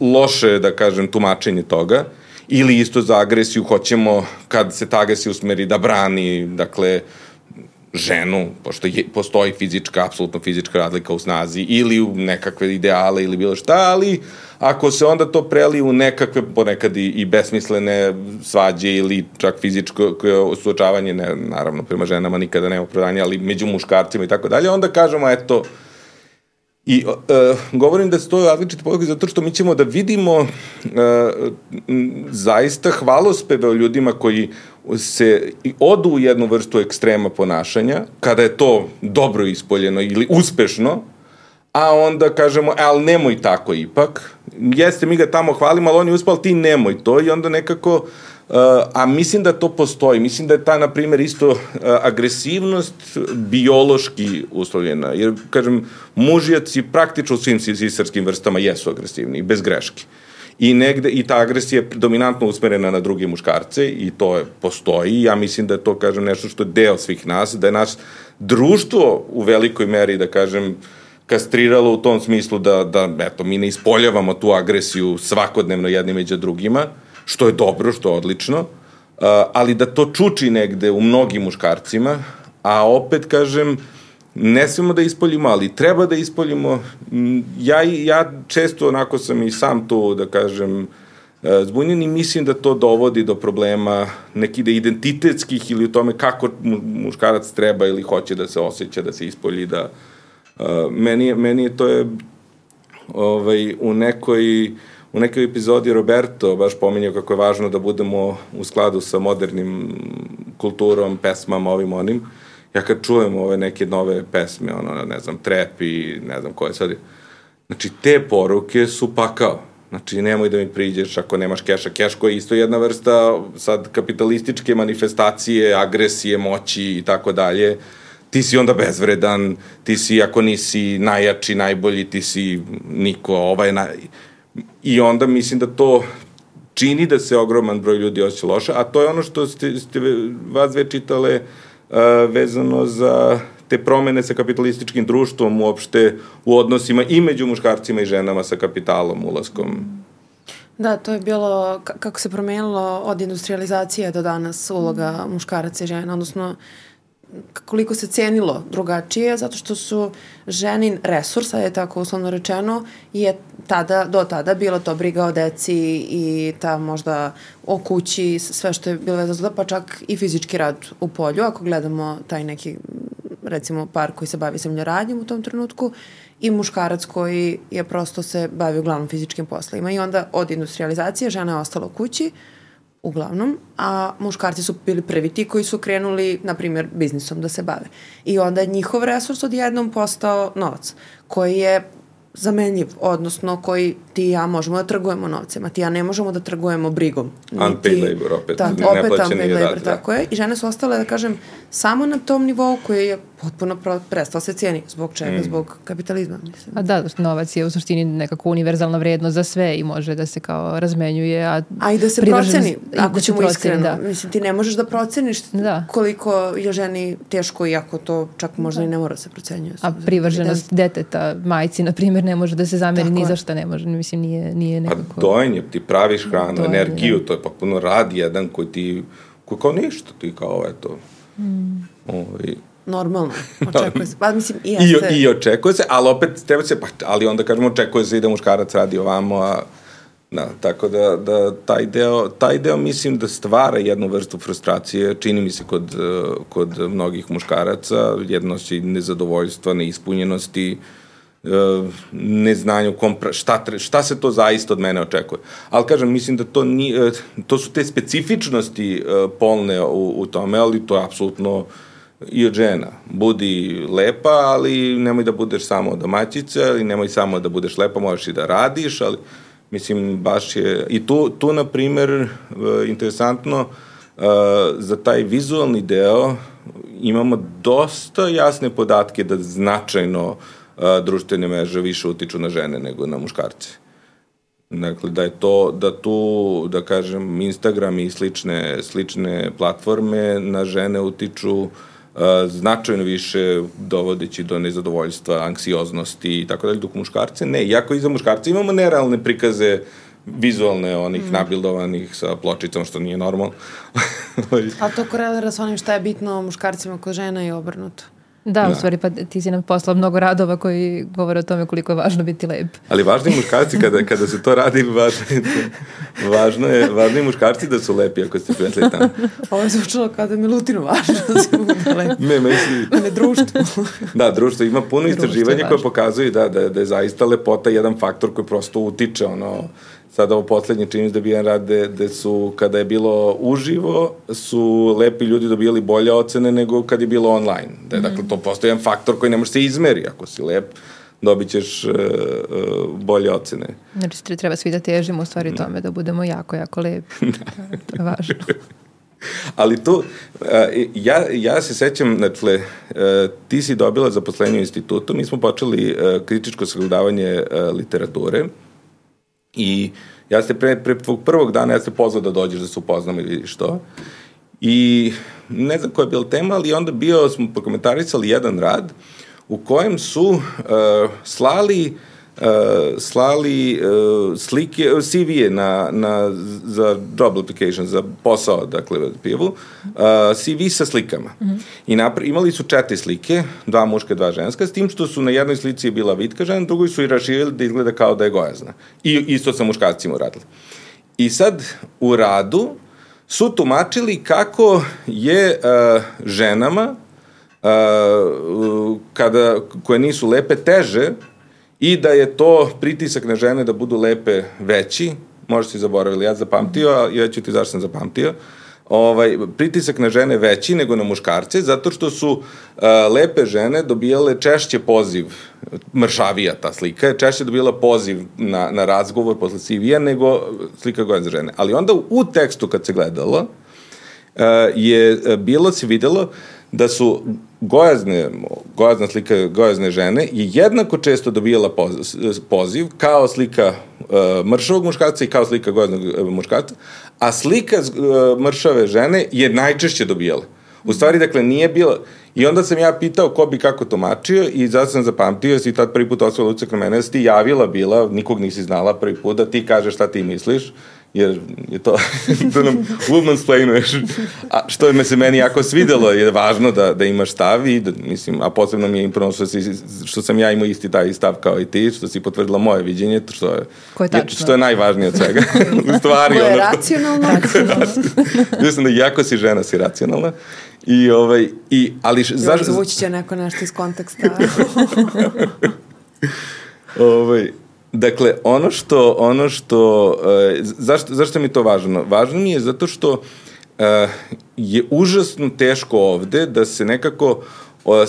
loše, da kažem, tumačenje toga, ili isto za agresiju, hoćemo kad se ta agresija usmeri da brani, dakle, ženu, pošto je, postoji fizička, apsolutno fizička razlika u snazi, ili u nekakve ideale, ili bilo šta, ali ako se onda to preli u nekakve, ponekad i, i besmislene svađe ili čak fizičko suočavanje, ne, naravno prema ženama nikada nema opravdanja, ali među muškarcima i tako dalje, onda kažemo, eto, I uh, govorim da to različite poruke zato što mi ćemo da vidimo uh, zaista hvalospeve o ljudima koji se odu u jednu vrstu ekstrema ponašanja, kada je to dobro ispoljeno ili uspešno, a onda kažemo, e, ali nemoj tako ipak, jeste, mi ga tamo hvalimo, ali on je uspal, ti nemoj to i onda nekako, uh, a mislim da to postoji, mislim da je ta, na primjer, isto uh, agresivnost biološki uslovljena, jer, kažem, mužjaci praktično u svim sisarskim vrstama jesu agresivni, bez greške. I negde, i ta agresija je dominantno usmerena na druge muškarce i to je, postoji. Ja mislim da je to, kažem, nešto što je deo svih nas, da je naš društvo u velikoj meri, da kažem, uh, kastriralo u tom smislu da, da eto, mi ne ispoljavamo tu agresiju svakodnevno jednim među drugima, što je dobro, što je odlično, uh, ali da to čuči negde u mnogim muškarcima, a opet, kažem, ne smemo da ispoljimo, ali treba da ispoljimo. Ja, ja često onako sam i sam to, da kažem, uh, zbunjen i mislim da to dovodi do problema nekih da identitetskih ili u tome kako muškarac treba ili hoće da se osjeća, da se ispolji, da, uh, meni, meni to je ovaj, u nekoj u nekoj epizodi Roberto baš pominjao kako je važno da budemo u skladu sa modernim kulturom, pesmama, ovim onim. Ja kad čujem ove neke nove pesme, ono, ne znam, trap i ne znam koje sad, znači te poruke su pakao. Znači, nemoj da mi priđeš ako nemaš keša. Keš koji je isto jedna vrsta sad kapitalističke manifestacije, agresije, moći i tako dalje ti si onda bezvredan, ti si ako nisi najjači, najbolji, ti si niko, ovaj naj... I onda mislim da to čini da se ogroman broj ljudi osjeća loše, a to je ono što ste, ste vas dve čitale uh, vezano za te promene sa kapitalističkim društvom uopšte u odnosima i među muškarcima i ženama sa kapitalom, ulaskom. Da, to je bilo kako se promenilo od industrializacije do danas uloga muškaraca i žena, odnosno uh, koliko se cenilo drugačije, zato što su ženin resurs, je tako uslovno rečeno, je tada, do tada bila to briga o deci i ta možda o kući, sve što je bilo vezano za pa čak i fizički rad u polju, ako gledamo taj neki recimo par koji se bavi zemljoradnjom u tom trenutku i muškarac koji je prosto se bavi uglavnom fizičkim poslovima i onda od industrializacije žena je ostala u kući, uglavnom, a muškarci su bili prvi ti koji su krenuli, na primjer, biznisom da se bave. I onda je njihov resurs odjednom postao novac, koji je zamenljiv, odnosno koji ti i ja možemo da trgujemo novcem, a ti i ja ne možemo da trgujemo brigom. Unpaid Niti- labor, opet, ne- opet neplaćeni unpaid rad, labor, da. tako je. I žene su ostale, da kažem, samo na tom nivou koji je potpuno prestao se cijeni. Zbog čega? Mm. Zbog kapitalizma, mislim. A da, novac je u suštini nekako univerzalna vrednost za sve i može da se kao razmenjuje, a A i da se proceni, i ako da ćemo proceni, iskreno. Da. Mislim, ti ne možeš da proceniš Da. koliko je ženi teško, iako to čak možda i ne mora da se procenjuje. A privrženost deteta, majci, na primjer, ne može da se zameri Tako ni za šta ne može, mislim, nije, nije Pa nekako... dojenje, ti praviš hranu, Dojenje, energiju, to je potpuno rad jedan koji ti, koji kao ništa, ti kao eto. Mm. Ovaj, Normalno, očekuje se. Pa mislim, i I, jeste. I očekuje se, ali opet treba se, pa, ali onda kažemo očekuje se i da muškarac radi ovamo, a Da, tako da, da taj, deo, taj deo mislim da stvara jednu vrstu frustracije, čini mi se kod, kod mnogih muškaraca, jednosti nezadovoljstva, neispunjenosti, eh, neznanje u kom, šta, tre- šta se to zaista od mene očekuje. Ali kažem, mislim da to, ni, eh, to su te specifičnosti eh, polne u, u tome, ali to je apsolutno i od žena. Budi lepa, ali nemoj da budeš samo domaćica, ili nemoj samo da budeš lepa, možeš i da radiš, ali mislim, baš je... I tu, tu na primer, e, interesantno, e, za taj vizualni deo imamo dosta jasne podatke da značajno e, društvene mreže više utiču na žene nego na muškarce. Dakle, da je to, da tu, da kažem, Instagram i slične, slične platforme na žene utiču uh, značajno više dovodeći do nezadovoljstva, anksioznosti i tako dalje, dok muškarce ne. Iako i za muškarce imamo nerealne prikaze vizualne, onih mm. nabildovanih sa pločicom, što nije normalno. A to korelira sa onim šta je bitno muškarcima kod žena i obrnuto. Da, u Da. stvari, pa ti si nam poslao mnogo radova koji govore o tome koliko je važno biti lep. Ali važni muškarci, kada, kada se to radi, važno je, važno je, važni muškarci da su lepi ako ste primetili tamo. Ovo je zvučalo kao da je Milutinu važno da se bude lepo. Ne, mislim, Ne društvo. Da, društvo ima puno je istraživanja koje važno. pokazuju da, da, da je zaista lepota jedan faktor koji prosto utiče, ono, sada ovo poslednje čini da bi jedan rad gde, gde su, kada je bilo uživo, su lepi ljudi dobijali bolje ocene nego kad je bilo online. Da je, dakle, to postoji jedan faktor koji ne može se izmeri. Ako si lep, dobit ćeš uh, uh, bolje ocene. Znači, tre- treba svi da težimo u stvari tome da budemo jako, jako lepi. to je važno. Ali tu, uh, ja, ja se sećam, dakle, uh, ti si dobila zaposlenje u institutu, mi smo počeli uh, kritičko sagledavanje uh, literature i ja ste pre, pre tvog prvog dana, ja ste pozvao da dođeš da se upoznamo vidiš to. I ne znam koja je bila tema, ali onda bio, smo prokomentarisali jedan rad u kojem su uh, slali uh, slali uh, slike, CV-je na, na, za job application, za posao, dakle, pivu, uh, CV sa slikama. Mm -hmm. I napr imali su četiri slike, dva muška, dva ženska, s tim što su na jednoj slici je bila vitka žena, drugoj su i raširili da izgleda kao da je gojazna. I isto sa muškarcima uradili. I sad u radu su tumačili kako je uh, ženama uh, kada, koje nisu lepe teže i da je to pritisak na žene da budu lepe veći, možda si zaboravili, ja zapamtio, a ja ću ti zašto sam zapamtio, ovaj, pritisak na žene veći nego na muškarce, zato što su uh, lepe žene dobijale češće poziv, mršavija ta slika, je češće dobila poziv na, na razgovor posle CV-a nego slika goja za žene. Ali onda u tekstu kad se gledalo, uh, je uh, bilo se videlo da su gojazne, gojazna slika gojazne žene je jednako često dobijala poz, poziv kao slika uh, mršavog muškarca i kao slika gojaznog uh, muškarca, a slika uh, mršave žene je najčešće dobijala. U stvari, dakle, nije bilo... I onda sam ja pitao ko bi kako tumačio i zato sam zapamtio, si tad prvi put mene, da si ti javila bila, nikog nisi znala prvi put, da ti kažeš šta ti misliš, jer je to, da nam womansplainuješ. A što je me se meni jako svidelo, je važno da, da imaš stav i, da, mislim, a posebno mi je imprano što, si, što sam ja imao isti taj stav kao i ti, što si potvrdila moje viđenje, što je, Koje je što je najvažnije od svega. U stvari, Ko je ono što, racionalno? Mislim da jako si žena, si racionalna. I, ovaj, i, ali Još zašto... zvući će neko nešto iz konteksta. Ovaj, dakle, ono što, ono što, e, zašto, zašto mi to važno? Važno mi je zato što e, je užasno teško ovde da se nekako e,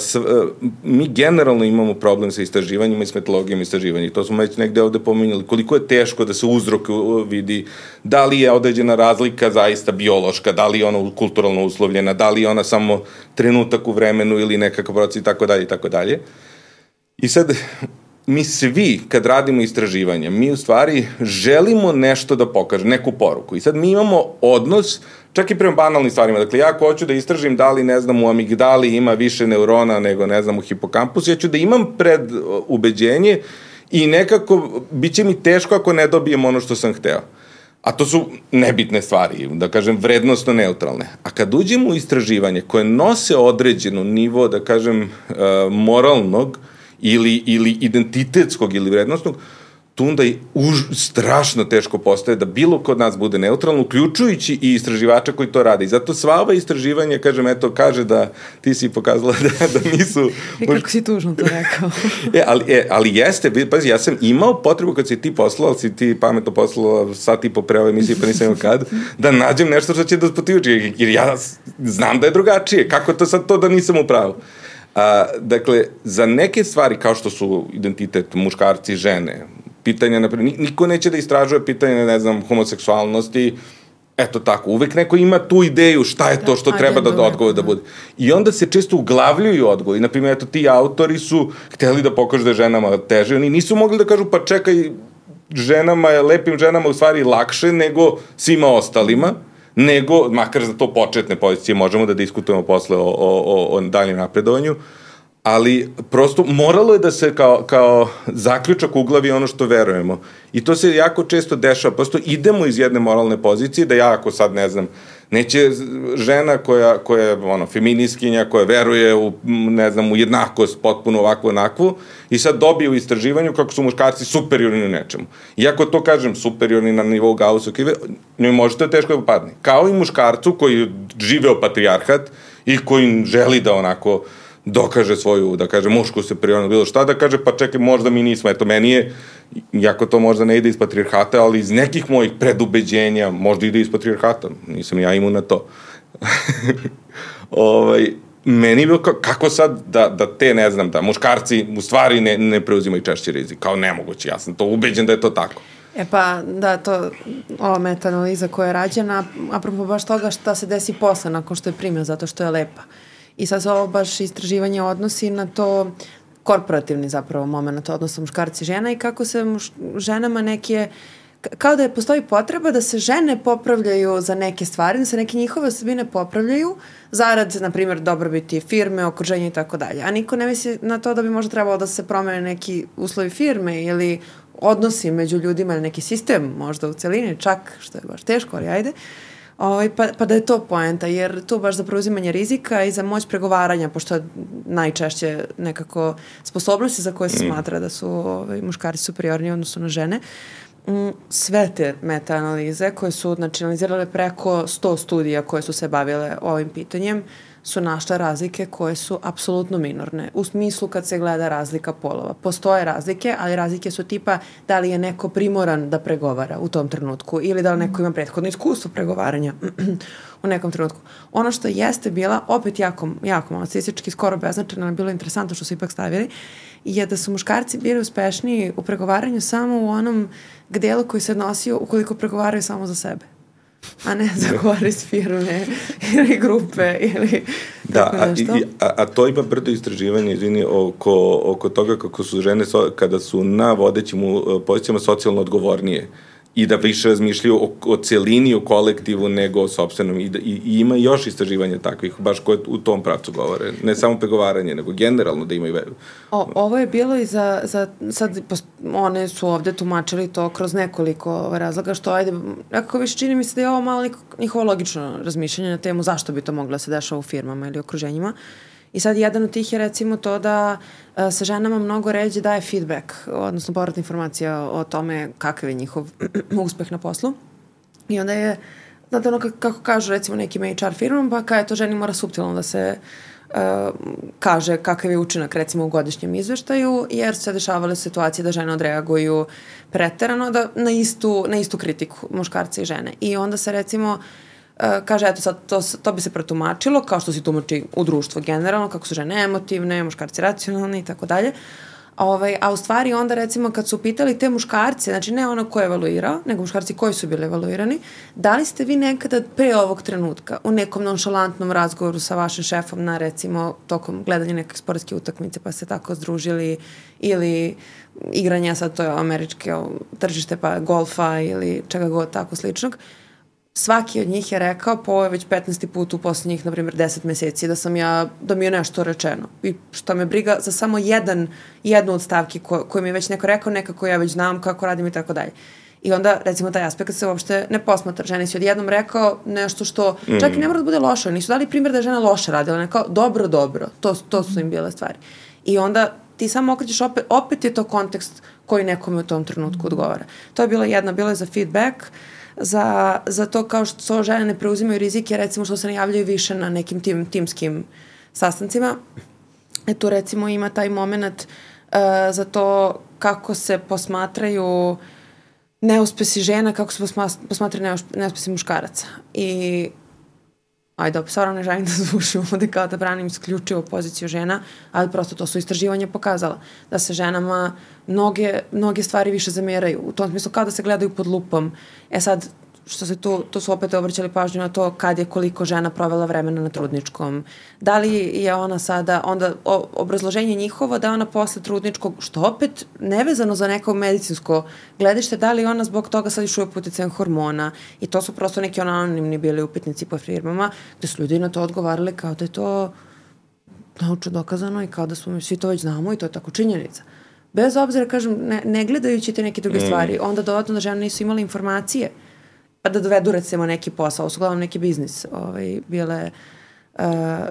mi generalno imamo problem sa istraživanjima i s metodologijama istraživanja. To smo već negde ovde pominjali. Koliko je teško da se uzrok vidi, da li je određena razlika zaista biološka, da li je ona kulturalno uslovljena, da li je ona samo trenutak u vremenu ili nekakav proces i tako dalje i tako dalje. I sad, mi svi, kad radimo istraživanje, mi u stvari želimo nešto da pokažemo, neku poruku. I sad mi imamo odnos, čak i prema banalnim stvarima. Dakle, ja ako hoću da istražim da li, ne znam, u amigdali ima više neurona nego, ne znam, u hipokampusu, ja ću da imam pred ubeđenje i nekako bit će mi teško ako ne dobijem ono što sam hteo. A to su nebitne stvari, da kažem, vrednostno neutralne. A kad uđemo u istraživanje koje nose određeno nivo, da kažem, e, moralnog, ili, ili identitetskog ili vrednostnog, tu onda i už, strašno teško postaje da bilo kod nas bude neutralno, uključujući i istraživača koji to rade. I zato sva ova istraživanja, kažem, eto, kaže da ti si pokazala da, da nisu... I kako si tužno to rekao. e, ali, e, ali jeste, pazi, ja sam imao potrebu kad si ti poslala, si ti pametno poslala sat i po pre ove emisije, pa nisam imao kad, da nađem nešto što će da spotivući, jer ja znam da je drugačije. Kako to sad to da nisam u pravu? A, dakle, za neke stvari kao što su identitet muškarci, žene, pitanja, naprimjer, niko neće da istražuje pitanje, ne znam, homoseksualnosti, eto tako, uvek neko ima tu ideju šta je to što da, treba da, da odgovor da bude. I onda se često uglavljuju odgovor. I, na primjer, eto, ti autori su hteli da pokažu da je ženama teže. Oni nisu mogli da kažu, pa čekaj, ženama je, lepim ženama u stvari lakše nego svima ostalima nego, makar za to početne pozicije, možemo da diskutujemo posle o, o, o, daljem napredovanju, ali prosto moralo je da se kao, kao zaključak uglavi ono što verujemo. I to se jako često dešava. Prosto idemo iz jedne moralne pozicije da ja ako sad ne znam, neće žena koja, koja je ono, feminiskinja, koja veruje u, ne znam, u jednakost potpuno ovakvu onakvu i sad dobije u istraživanju kako su muškarci superiorni u nečemu. Iako to kažem superiorni na nivou Gaussa kive, njoj možete teško da padne. Kao i muškarcu koji živeo patrijarhat i koji želi da onako dokaže svoju, da kaže, mušku superiornost, bilo šta da kaže, pa čekaj, možda mi nismo, eto, meni je, jako to možda ne ide iz patriarhata, ali iz nekih mojih predubeđenja možda ide iz patriarhata, nisam ja imun na to. ovaj, meni je bilo kao, kako sad da, da te, ne znam, da muškarci u stvari ne, ne preuzimaju češći rizik, kao nemoguće, ja sam to ubeđen da je to tako. E pa, da, to, ova meta-analiza koja je rađena, apropo baš toga šta se desi posle nakon što je primio, zato što je lepa. I sad ovo baš istraživanje odnosi na to korporativni zapravo moment odnosa muškarci i žena i kako se muš, ženama neke kao da je postoji potreba da se žene popravljaju za neke stvari, da se neke njihove osobine popravljaju zarad, na primjer, dobrobiti firme, okruženja i tako dalje. A niko ne misli na to da bi možda trebalo da se promene neki uslovi firme ili odnosi među ljudima ili neki sistem možda u celini, čak, što je baš teško, ali ajde. Uh, Ovaj, pa, pa da je to poenta, jer tu baš za preuzimanje rizika i za moć pregovaranja, pošto je najčešće nekako sposobnosti za koje se mm. smatra da su ovaj, muškarci superiorni odnosno na žene, mm, sve te meta-analize koje su znači, analizirale preko 100 studija koje su se bavile ovim pitanjem, uh, su našle razlike koje su apsolutno minorne. U smislu kad se gleda razlika polova. Postoje razlike, ali razlike su tipa da li je neko primoran da pregovara u tom trenutku ili da li neko ima prethodno iskustvo pregovaranja u nekom trenutku. Ono što jeste bila, opet jako, jako malo statistički, skoro beznačajno, ali bilo interesantno što su ipak stavili, je da su muškarci bili uspešniji u pregovaranju samo u onom delu koji se odnosio ukoliko pregovaraju samo za sebe a ne za korist firme ili grupe ili da, tako nešto. A, a, a to ima brdo istraživanje, izvini, oko, oko toga kako su žene so, kada su na vodećim pozicijama socijalno odgovornije i da više razmišljaju o, o celini, o kolektivu, nego o sobstvenom. I, da, i, i ima još istraživanja takvih, baš koje u tom pravcu govore. Ne samo pregovaranje, nego generalno da imaju. O, ovo je bilo i za, za sad, one su ovde tumačili to kroz nekoliko razloga, što ajde, nekako više čini mi se da je ovo malo njihovo logično razmišljanje na temu zašto bi to moglo da se dešava u firmama ili okruženjima. Uh, I sad jedan od tih je recimo to da a, se ženama mnogo ređe daje feedback, odnosno povratna informacija o tome kakav je njihov uspeh na poslu. I onda je, znate ono kako kažu recimo nekim HR firmom, pa kada je to ženi mora subtilno da se uh, kaže kakav je učinak recimo u godišnjem izveštaju, jer su se dešavale situacije da žene odreaguju preterano da, na, istu, na istu kritiku muškarca i žene. I onda se recimo Uh, kaže, eto sad, to, to bi se pretumačilo, kao što se tumači u društvu generalno, kako su žene emotivne, muškarci racionalni i tako dalje. Ovaj, a u stvari onda recimo kad su pitali te muškarce, znači ne ono ko je evaluirao, nego muškarci koji su bili evaluirani, da li ste vi nekada pre ovog trenutka u nekom nonšalantnom razgovoru sa vašim šefom na recimo tokom gledanja neke sportske utakmice pa se tako združili ili igranja sad to je američke tržište pa golfa ili čega god tako sličnog, svaki od njih je rekao, po već 15. put u poslednjih, na primjer, 10 meseci, da sam ja, da mi je nešto rečeno. I što me briga za samo jedan, jednu od stavki ko, koju mi je već neko rekao, nekako ja već znam kako radim i tako dalje. I onda, recimo, taj aspekt se uopšte ne posmatra. Ženi si odjednom rekao nešto što, mm. čak i ne mora da bude loše. Nisu dali primjer da je žena loše radila, ne kao dobro, dobro. To, to su im bile stvari. I onda ti samo okrećeš opet, opet je to kontekst koji nekome u tom trenutku odgovara. To je bila jedna, bila je za feedback, uh, za, za to kao što žene ne preuzimaju rizike, recimo što se ne javljaju više na nekim tim, timskim sastancima. E tu recimo ima taj moment uh, za to kako se posmatraju neuspesi žena, kako se posmatraju neuspesi muškaraca. I ajde, opet stvarno ne želim da zvučim ovde kao da branim isključivo poziciju žena, ali prosto to su istraživanja pokazala, da se ženama mnoge, mnoge stvari više zameraju, u tom smislu kao da se gledaju pod lupom. E sad, što se tu, tu su opet obraćali pažnju na to kad je koliko žena provela vremena na trudničkom. Da li je ona sada, onda o, obrazloženje njihovo da je ona posle trudničkog, što opet nevezano za neko medicinsko gledište, da li ona zbog toga sad išuje puticajem hormona i to su prosto neki anonimni bili upitnici po firmama, gde su ljudi na to odgovarali kao da je to naučno dokazano i kao da smo mi svi to već znamo i to je tako činjenica. Bez obzira, kažem, ne, ne gledajući te neke druge mm. stvari, onda dodatno da žene nisu imale informacije pa da dovedu recimo neki posao, su uglavnom neki biznis ovaj, bile uh,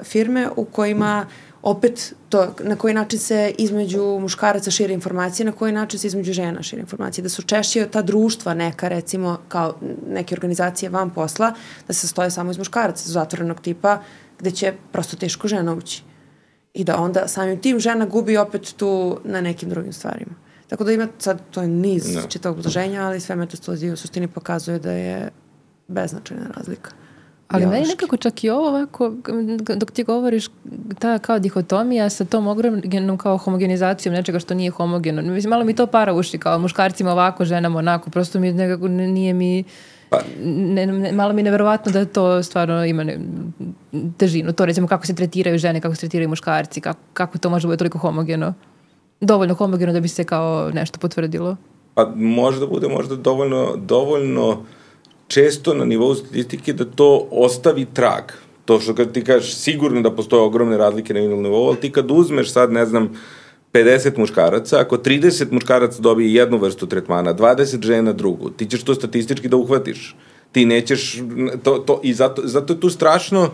firme u kojima opet to na koji način se između muškaraca šire informacije, na koji način se između žena šire informacije, da su češće ta društva neka recimo kao neke organizacije van posla, da se stoje samo iz muškaraca zatvorenog tipa gde će prosto teško žena ući. I da onda samim tim žena gubi opet tu na nekim drugim stvarima. Tako da ima sad, to je niz no. Da. čitavog obloženja, ali sve metastudije u suštini pokazuje da je beznačajna razlika. Ali meni nekako čak i ovo ovako, dok ti govoriš ta kao dihotomija sa tom ogromnom kao homogenizacijom nečega što nije homogeno. Mislim, malo mi to para uši, kao muškarcima ovako, ženama onako, prosto mi nekako nije mi... Pa. Ne, ne, malo mi je neverovatno da to stvarno ima ne, težinu. To recimo kako se tretiraju žene, kako se tretiraju muškarci, kako, kako to može biti toliko homogeno dovoljno homogeno da bi se kao nešto potvrdilo? Pa možda bude možda dovoljno, dovoljno često na nivou statistike da to ostavi trag. To što kad ti kažeš sigurno da postoje ogromne razlike na nivou, ali ti kad uzmeš sad, ne znam, 50 muškaraca, ako 30 muškaraca dobije jednu vrstu tretmana, 20 žena drugu, ti ćeš to statistički da uhvatiš. Ti nećeš, to, to, i zato, zato je tu strašno, a,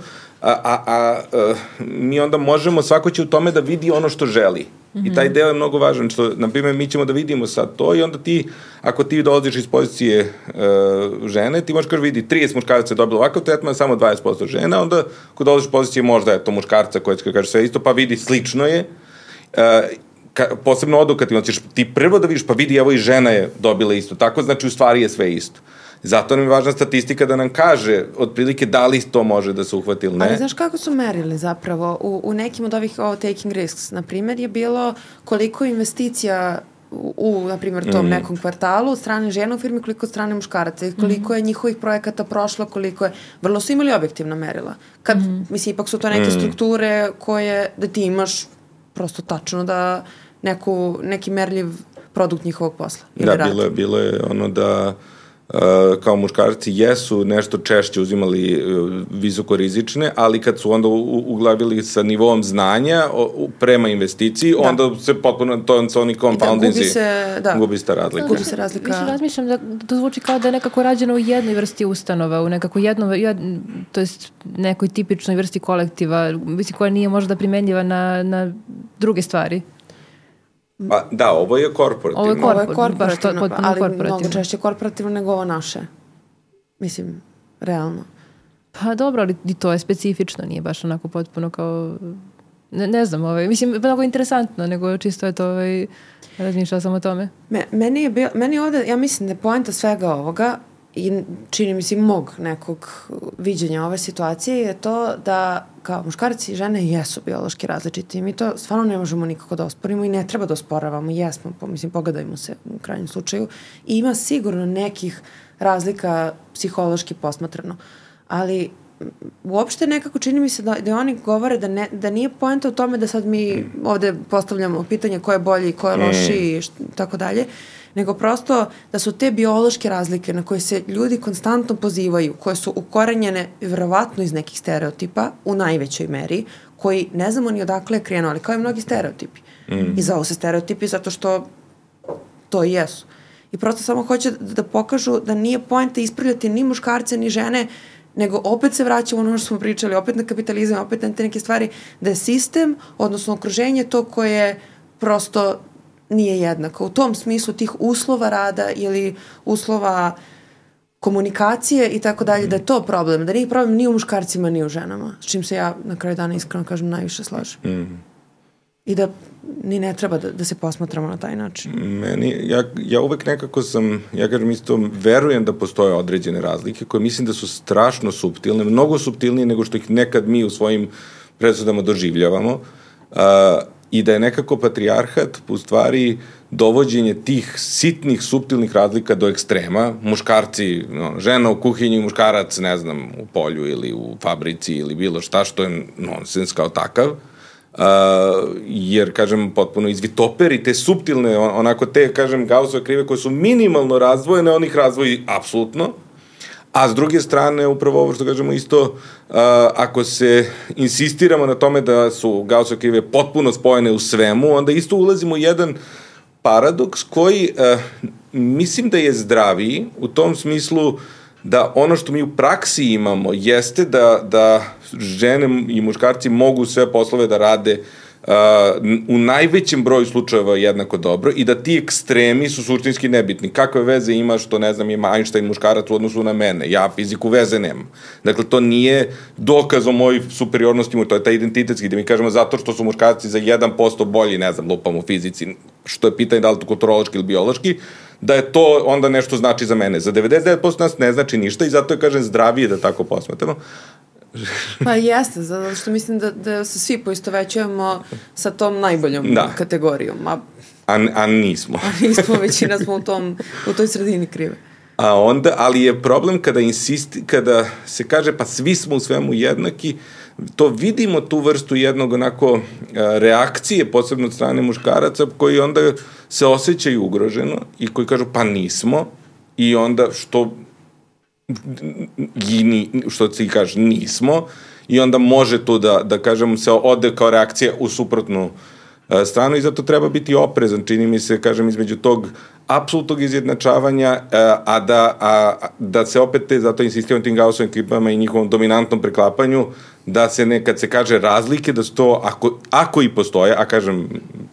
a, a, a mi onda možemo, svako će u tome da vidi ono što želi. -hmm. I taj deo je mnogo važan, što, na primjer, mi ćemo da vidimo sad to i onda ti, ako ti dolaziš iz pozicije uh, žene, ti možeš kaži vidi 30 muškaraca je dobilo ovakav tretman, samo 20% žena, onda ako dolaziš iz pozicije možda je to muškarca koja će kaže sve isto, pa vidi slično je, uh, ka, posebno odukativno, ćeš ti prvo da vidiš, pa vidi, evo i žena je dobila isto, tako znači u stvari je sve isto. Zato nam je važna statistika da nam kaže otprilike da li to može da se uhvati ili ne. Ali znaš kako su merili zapravo? U, u nekim od ovih ovo, taking risks, na primjer, je bilo koliko investicija u, u na primjer, tom mm. nekom kvartalu od strane žena u firmi, koliko od strane muškaraca i koliko mm. je njihovih projekata prošlo, koliko je... Vrlo su imali objektivna merila. Kad, mm. mislim, ipak su to neke mm. strukture koje, da ti imaš prosto tačno da neku, neki merljiv produkt njihovog posla. Ili da, rad. bilo je, bilo je ono da Uh, kao muškarci jesu nešto češće uzimali uh, visokorizične, ali kad su onda uglavili sa nivom znanja o, prema investiciji, da. onda se potpuno, to su oni compoundinzi. Da, gubi se, da. Gubi se razlika. Gubi se razlika. Više razmišljam da to zvuči kao da je nekako rađeno u jednoj vrsti ustanova, u nekako jednom, jed, to jest nekoj tipičnoj vrsti kolektiva, mislim koja nije možda primenjiva na, na druge stvari. Pa, da, ovo je korporativno. Ovo je, korpor, ovo je korporativno, baš to, ali korporativno. mnogo češće korporativno nego ovo naše. Mislim, realno. Pa dobro, ali i to je specifično, nije baš onako potpuno kao... Ne, ne znam, ovaj, mislim, mnogo interesantno, nego čisto je to ovaj, razmišljala sam o tome. Me, meni je bio, meni ovde, ja mislim da je poenta svega ovoga i čini mi se mog nekog viđenja ove situacije je to da kao muškarci i žene jesu biološki različiti. I mi to stvarno ne možemo nikako da osporimo i ne treba da osporavamo, jesmo, po, mislim, pogledajmo se u krajnjem slučaju. I ima sigurno nekih razlika psihološki posmatrano, ali uopšte nekako čini mi se da, da oni govore da, ne, da nije poenta u tome da sad mi ovde postavljamo pitanje ko je bolji, ko je lošiji i tako dalje, nego prosto da su te biološke razlike na koje se ljudi konstantno pozivaju, koje su ukorenjene verovatno iz nekih stereotipa u najvećoj meri, koji ne znamo ni odakle je krenuo, ali kao i mnogi stereotipi. Mm. I zovu se stereotipi zato što to i jesu. I prosto samo hoće da, da pokažu da nije poenta ispravljati ni muškarce ni žene, nego opet se vraćamo ono što smo pričali, opet na kapitalizam, opet na te neke stvari, da je sistem, odnosno okruženje to koje prosto nije jednako. U tom smislu tih uslova rada ili uslova komunikacije i tako dalje, da je to problem, da nije problem ni u muškarcima ni u ženama, s čim se ja na kraju dana iskreno kažem najviše slažem. Mm. I da ni ne treba da, da se posmatramo na taj način. Meni, ja, ja uvek nekako sam, ja kažem isto, verujem da postoje određene razlike koje mislim da su strašno subtilne, mnogo subtilnije nego što ih nekad mi u svojim presudama doživljavamo. Uh, i da je nekako patrijarhat u stvari dovođenje tih sitnih, subtilnih razlika do ekstrema, muškarci, no, žena u kuhinji, muškarac, ne znam, u polju ili u fabrici ili bilo šta što je nonsens kao takav, Uh, jer, kažem, potpuno izvitoperi te subtilne, onako te, kažem, gausove krive koje su minimalno razdvojene, on ih razvoji apsolutno, A s druge strane, upravo ovo što kažemo isto, uh, ako se insistiramo na tome da su Gaussove krive potpuno spojene u svemu, onda isto ulazimo u jedan paradoks koji uh, mislim da je zdraviji u tom smislu da ono što mi u praksi imamo jeste da, da žene i muškarci mogu sve poslove da rade Uh, u najvećem broju slučajeva jednako dobro i da ti ekstremi su suštinski nebitni. Kakve veze ima što, ne znam, ima Einstein muškarac u odnosu na mene? Ja fiziku veze nemam. Dakle, to nije dokaz o mojoj superiornosti, to je taj identitetski, da mi kažemo zato što su muškarci za 1% bolji, ne znam, lupam u fizici, što je pitanje da li to kulturološki ili biološki, da je to onda nešto znači za mene. Za 99% nas ne znači ništa i zato je, kažem, zdravije da tako posmetamo. Pa jeste, zato što mislim da, da se svi poistovećujemo sa tom najboljom da. kategorijom. A, a, a nismo. a nismo, većina smo u, tom, u toj sredini krive. A onda, ali je problem kada insisti, kada se kaže pa svi smo u svemu jednaki, to vidimo tu vrstu jednog onako reakcije, posebno od strane muškaraca, koji onda se osjećaju ugroženo i koji kažu pa nismo i onda što i ni, što ti kaže, nismo, i onda može to da, da kažem, se ode kao reakcija u suprotnu uh, stranu i zato treba biti oprezan, čini mi se, kažem, između tog apsolutnog izjednačavanja, uh, a da, a, da se opet, te, zato insistiram tim Gaussovim klipama i njihovom dominantnom preklapanju, da se nekad se kaže razlike, da su to, ako, ako i postoje, a kažem,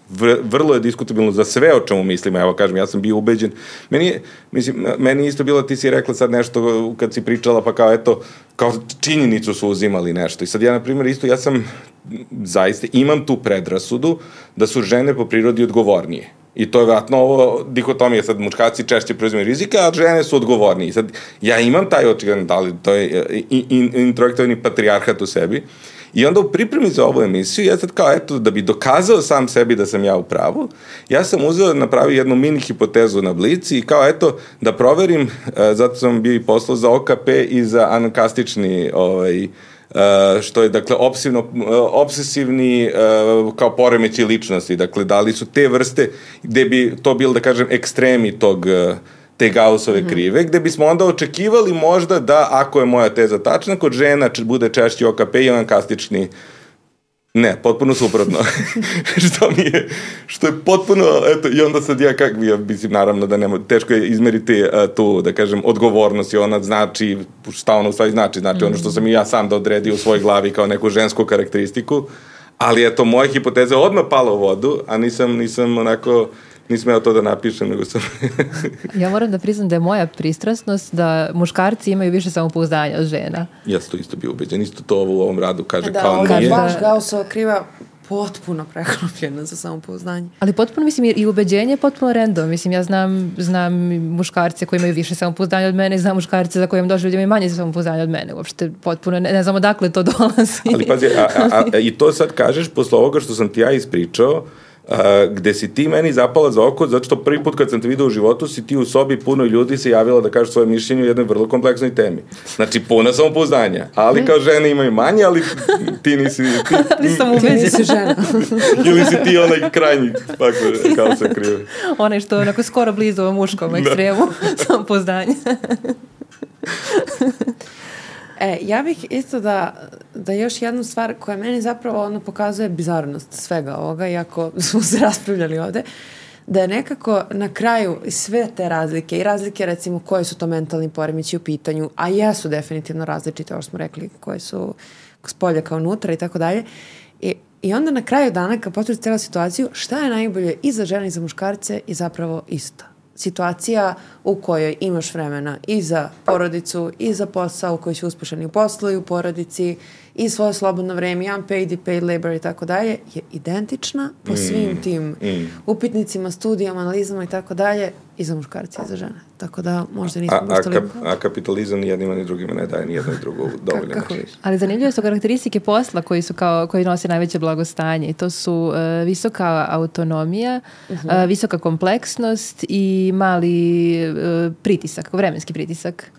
vr, vrlo je diskutabilno za sve o čemu mislimo, evo kažem, ja sam bio ubeđen. Meni, mislim, meni isto bilo, ti si rekla sad nešto kad si pričala, pa kao eto, kao činjenicu su uzimali nešto. I sad ja, na primjer, isto, ja sam zaista, imam tu predrasudu da su žene po prirodi odgovornije I to je vratno ovo dihotomija, sad muškarci češće preuzimaju rizika, a žene su odgovorniji. Sad, ja imam taj očigledno, da li to je in, introjektovani patrijarhat u sebi, I onda u pripremi za ovu emisiju, ja sad kao, eto, da bi dokazao sam sebi da sam ja u pravu, ja sam uzeo da napravio jednu mini hipotezu na blici i kao, eto, da proverim, uh, zato sam bio i poslao za OKP i za anakastični ovaj, Uh, što je dakle opsivno, uh, obsesivni uh, kao poremeći ličnosti, dakle da li su te vrste gde bi to bilo da kažem ekstremi tog te Gaussove mm -hmm. krive, gde bismo onda očekivali možda da ako je moja teza tačna, kod žena bude češći OKP i kastični Ne, potpuno suprotno. što mi je, što je potpuno, eto, i onda sad ja kak, ja mislim, naravno da nema, teško je izmeriti uh, tu, da kažem, odgovornost i ona znači, šta ona u stvari znači, znači mm. ono što sam i ja sam da odredio u svojoj glavi kao neku žensku karakteristiku, ali eto, moja hipoteza je odmah pala u vodu, a nisam, nisam onako, nisam ja to da napišem, nego sam... ja moram da priznam da je moja pristrasnost da muškarci imaju više samopouzdanja od žena. Ja sam to isto bio ubeđen, isto to ovo u ovom radu kaže da, kao nije. Da, baš Gaussova kriva potpuno preklopljena za samopouzdanje. Ali potpuno, mislim, i ubeđenje je potpuno random. Mislim, ja znam, znam muškarce koji imaju više samopouzdanja od mene i znam muškarce za koje imam došli ljudi imaju manje samopouzdanja od mene. Uopšte, potpuno, ne, ne znam odakle to dolazi. Ali pazi, a, a, a, i to sad kažeš posle ovoga što sam ti ja ispričao, a, gde si ti meni zapala za oko, zato što prvi put kad sam te video u životu si ti u sobi puno ljudi se javila da kažeš svoje mišljenje u jednoj vrlo kompleksnoj temi. Znači, puna samopouzdanja. Ali kao žene imaju manje, ali ti nisi... Ti, Ali sam Ti ubeđena. nisi žena. ili si ti onaj krajnji, tako, kao se krive. Onaj što je onako skoro blizu ovom muškom ekstremu samopouzdanja. E, ja bih isto da, da još jednu stvar koja meni zapravo ono pokazuje bizarnost svega ovoga, iako smo se raspravljali ovde, da je nekako na kraju sve te razlike i razlike recimo koje su to mentalni poremeći u pitanju, a jesu definitivno različite, ovo smo rekli, koje su s polja kao unutra i tako dalje. I, I onda na kraju dana, kad potrebi cijela situaciju, šta je najbolje i za žene i za muškarce i zapravo isto situacija u kojoj imaš vremena i za porodicu, i za posao koji će uspešan i u poslu i u porodici, i svoje slobodno vreme, i unpaid i paid labor i tako dalje, je identična po svim tim mm. upitnicima, studijama, analizama i tako dalje, i za muškarce i za žene. Tako da možda nismo A, a, baš toliko... kap, a kapitalizam ni jednima ni drugima ne daje ni jedno i drugo dovoljno. kako znači. viš? Ali zanimljive su karakteristike posla koji su kao koji nose najveće blagostanje i to su e, visoka autonomija, e, visoka kompleksnost i mali e, pritisak, vremenski pritisak.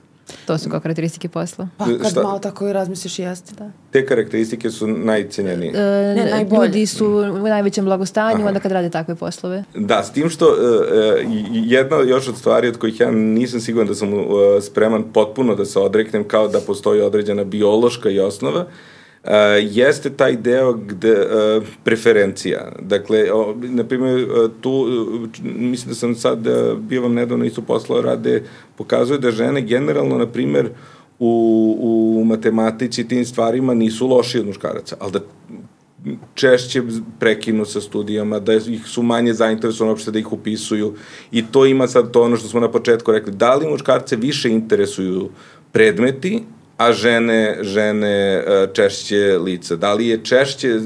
To su kao karakteristike posla. Pa kad Šta- malo tako i razmisliš, jeste. Da. Te karakteristike su najcenjenije. E, Ne, najbolje. ljudi su u najvećem blagostanju onda kad rade takve poslove. Da, s tim što uh, jedna još od stvari od kojih ja nisam siguran da sam uh, spreman potpuno da se odreknem kao da postoji određena biološka i osnova, uh, jeste taj deo gde uh, preferencija. Dakle, o, na primjer, uh, tu, uh, č- mislim da sam sad uh, bio vam nedavno isto poslao rade, pokazuje da žene generalno, na primjer, u, u matematici tim stvarima nisu loši od muškaraca, ali da češće prekinu sa studijama, da ih su manje zainteresovani uopšte da ih upisuju i to ima sad to ono što smo na početku rekli, da li muškarce više interesuju predmeti, a žene, žene e, češće lica. Da li je češće,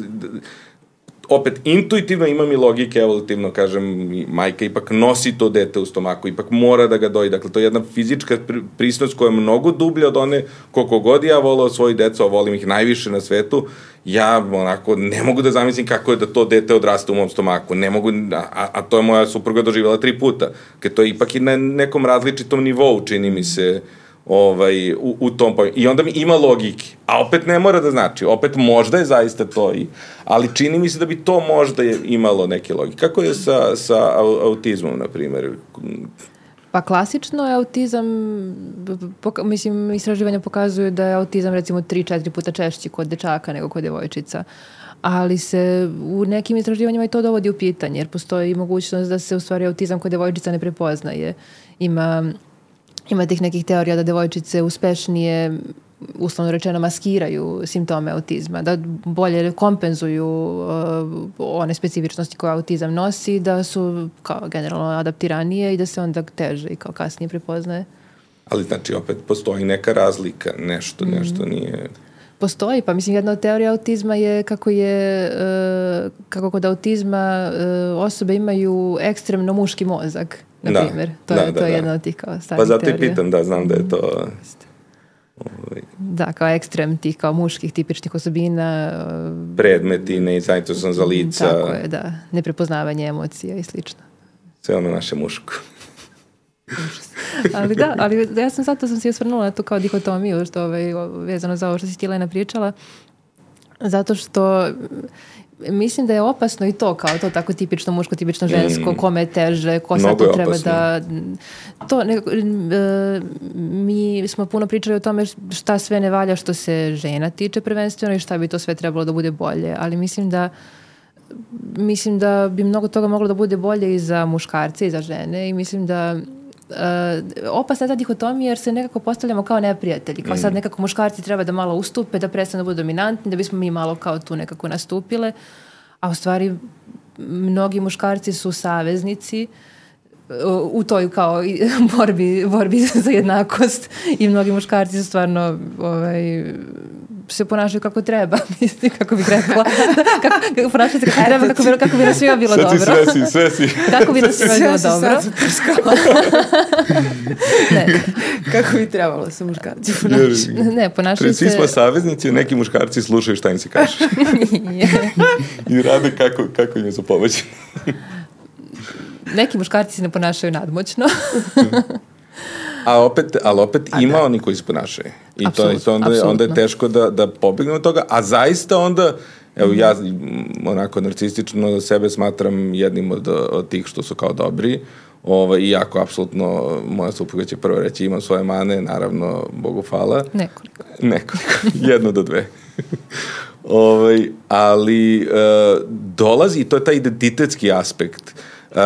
opet, intuitivno imam i logike, evolutivno, kažem, majka ipak nosi to dete u stomaku, ipak mora da ga doji. Dakle, to je jedna fizička pri- prisnost koja je mnogo dublja od one koliko god ja volao svoji deca, a volim ih najviše na svetu, ja onako ne mogu da zamislim kako je da to dete odraste u mom stomaku. Ne mogu, a, a- to je moja supruga doživjela tri puta. Kad to je ipak i na nekom različitom nivou, čini mi se, ovaj, u, u tom pojmu. I onda mi ima logike. A opet ne mora da znači. Opet možda je zaista to. I, ali čini mi se da bi to možda je imalo neke logike. Kako je sa, sa au- autizmom, na primjer? Pa klasično je autizam, poka, mislim, istraživanja pokazuju da je autizam recimo 3-4 puta češći kod dečaka nego kod devojčica. Ali se u nekim istraživanjima i to dovodi u pitanje, jer postoji mogućnost da se u stvari autizam kod devojčica ne prepoznaje. Ima, ima tih nekih teorija da devojčice uspešnije uslovno rečeno maskiraju simptome autizma, da bolje kompenzuju uh, one specifičnosti koje autizam nosi, da su kao generalno adaptiranije i da se onda teže i kao kasnije prepoznaje. Ali znači opet postoji neka razlika, nešto, nešto nije... Postoji, pa mislim jedna od teorija autizma je kako je uh, kako kod autizma uh, osobe imaju ekstremno muški mozak, na Da, primjer. To, da, je, da, to je da. jedna od tih kao starih Pa zato i teorija. pitam, da, znam da je to... Ovaj, Da, kao ekstrem tih kao muških tipičnih osobina. uh, predmeti, nezainteresovan za lica, Tako je, da. Neprepoznavanje emocija i slično. sve ono naše muško. Ali da, ali ja sam zato sam se osvrnula na tu kao dihotomiju što ovaj, vezano za ovo što si ti Lena pričala. Zato što mislim da je opasno i to kao to tako tipično muško, tipično žensko, kome je teže, ko sad Mm. To treba opasno. da... To, ne, e, mi smo puno pričali o tome šta sve ne valja što se žena tiče prvenstveno i šta bi to sve trebalo da bude bolje, ali mislim da mislim da bi mnogo toga moglo da bude bolje i za muškarce i za žene i mislim da uh, opasna je ta dihotomija jer se nekako postavljamo kao neprijatelji. Kao sad nekako muškarci treba da malo ustupe, da prestanu da budu dominantni, da bismo mi malo kao tu nekako nastupile. A u stvari mnogi muškarci su saveznici uh, u toj kao borbi, borbi za jednakost i mnogi muškarci su stvarno ovaj, se ponašaju kako treba, mislim, kako bih rekla. kako, kako ponašaju se kako treba, kako bi, kako bi nas svima bilo Sad dobro. si sve si, sve si. Kako bi nas svima bilo dobro. sad. Ne, Kako bi trebalo da se muškarci Jer, ponašaju. ne, ponašaju Svi se... smo saveznici, neki muškarci slušaju šta im se kaže. I rade kako, kako im je za pomoć. Neki muškarci se ne ponašaju nadmoćno. A opet, ali opet ima oni koji se ponašaju. I to, i to onda, je- onda je teško da, da pobegnu od toga, a zaista onda, evo ja onako narcistično sebe smatram jednim od, od tih što su kao dobri, Ovaj, iako apsolutno moja supruga će prvo reći imam svoje mane, naravno, Bogu hvala. Nekoliko. Nekoliko, jedno do dve. ovaj, ali e, dolazi, i to je taj identitetski aspekt. E,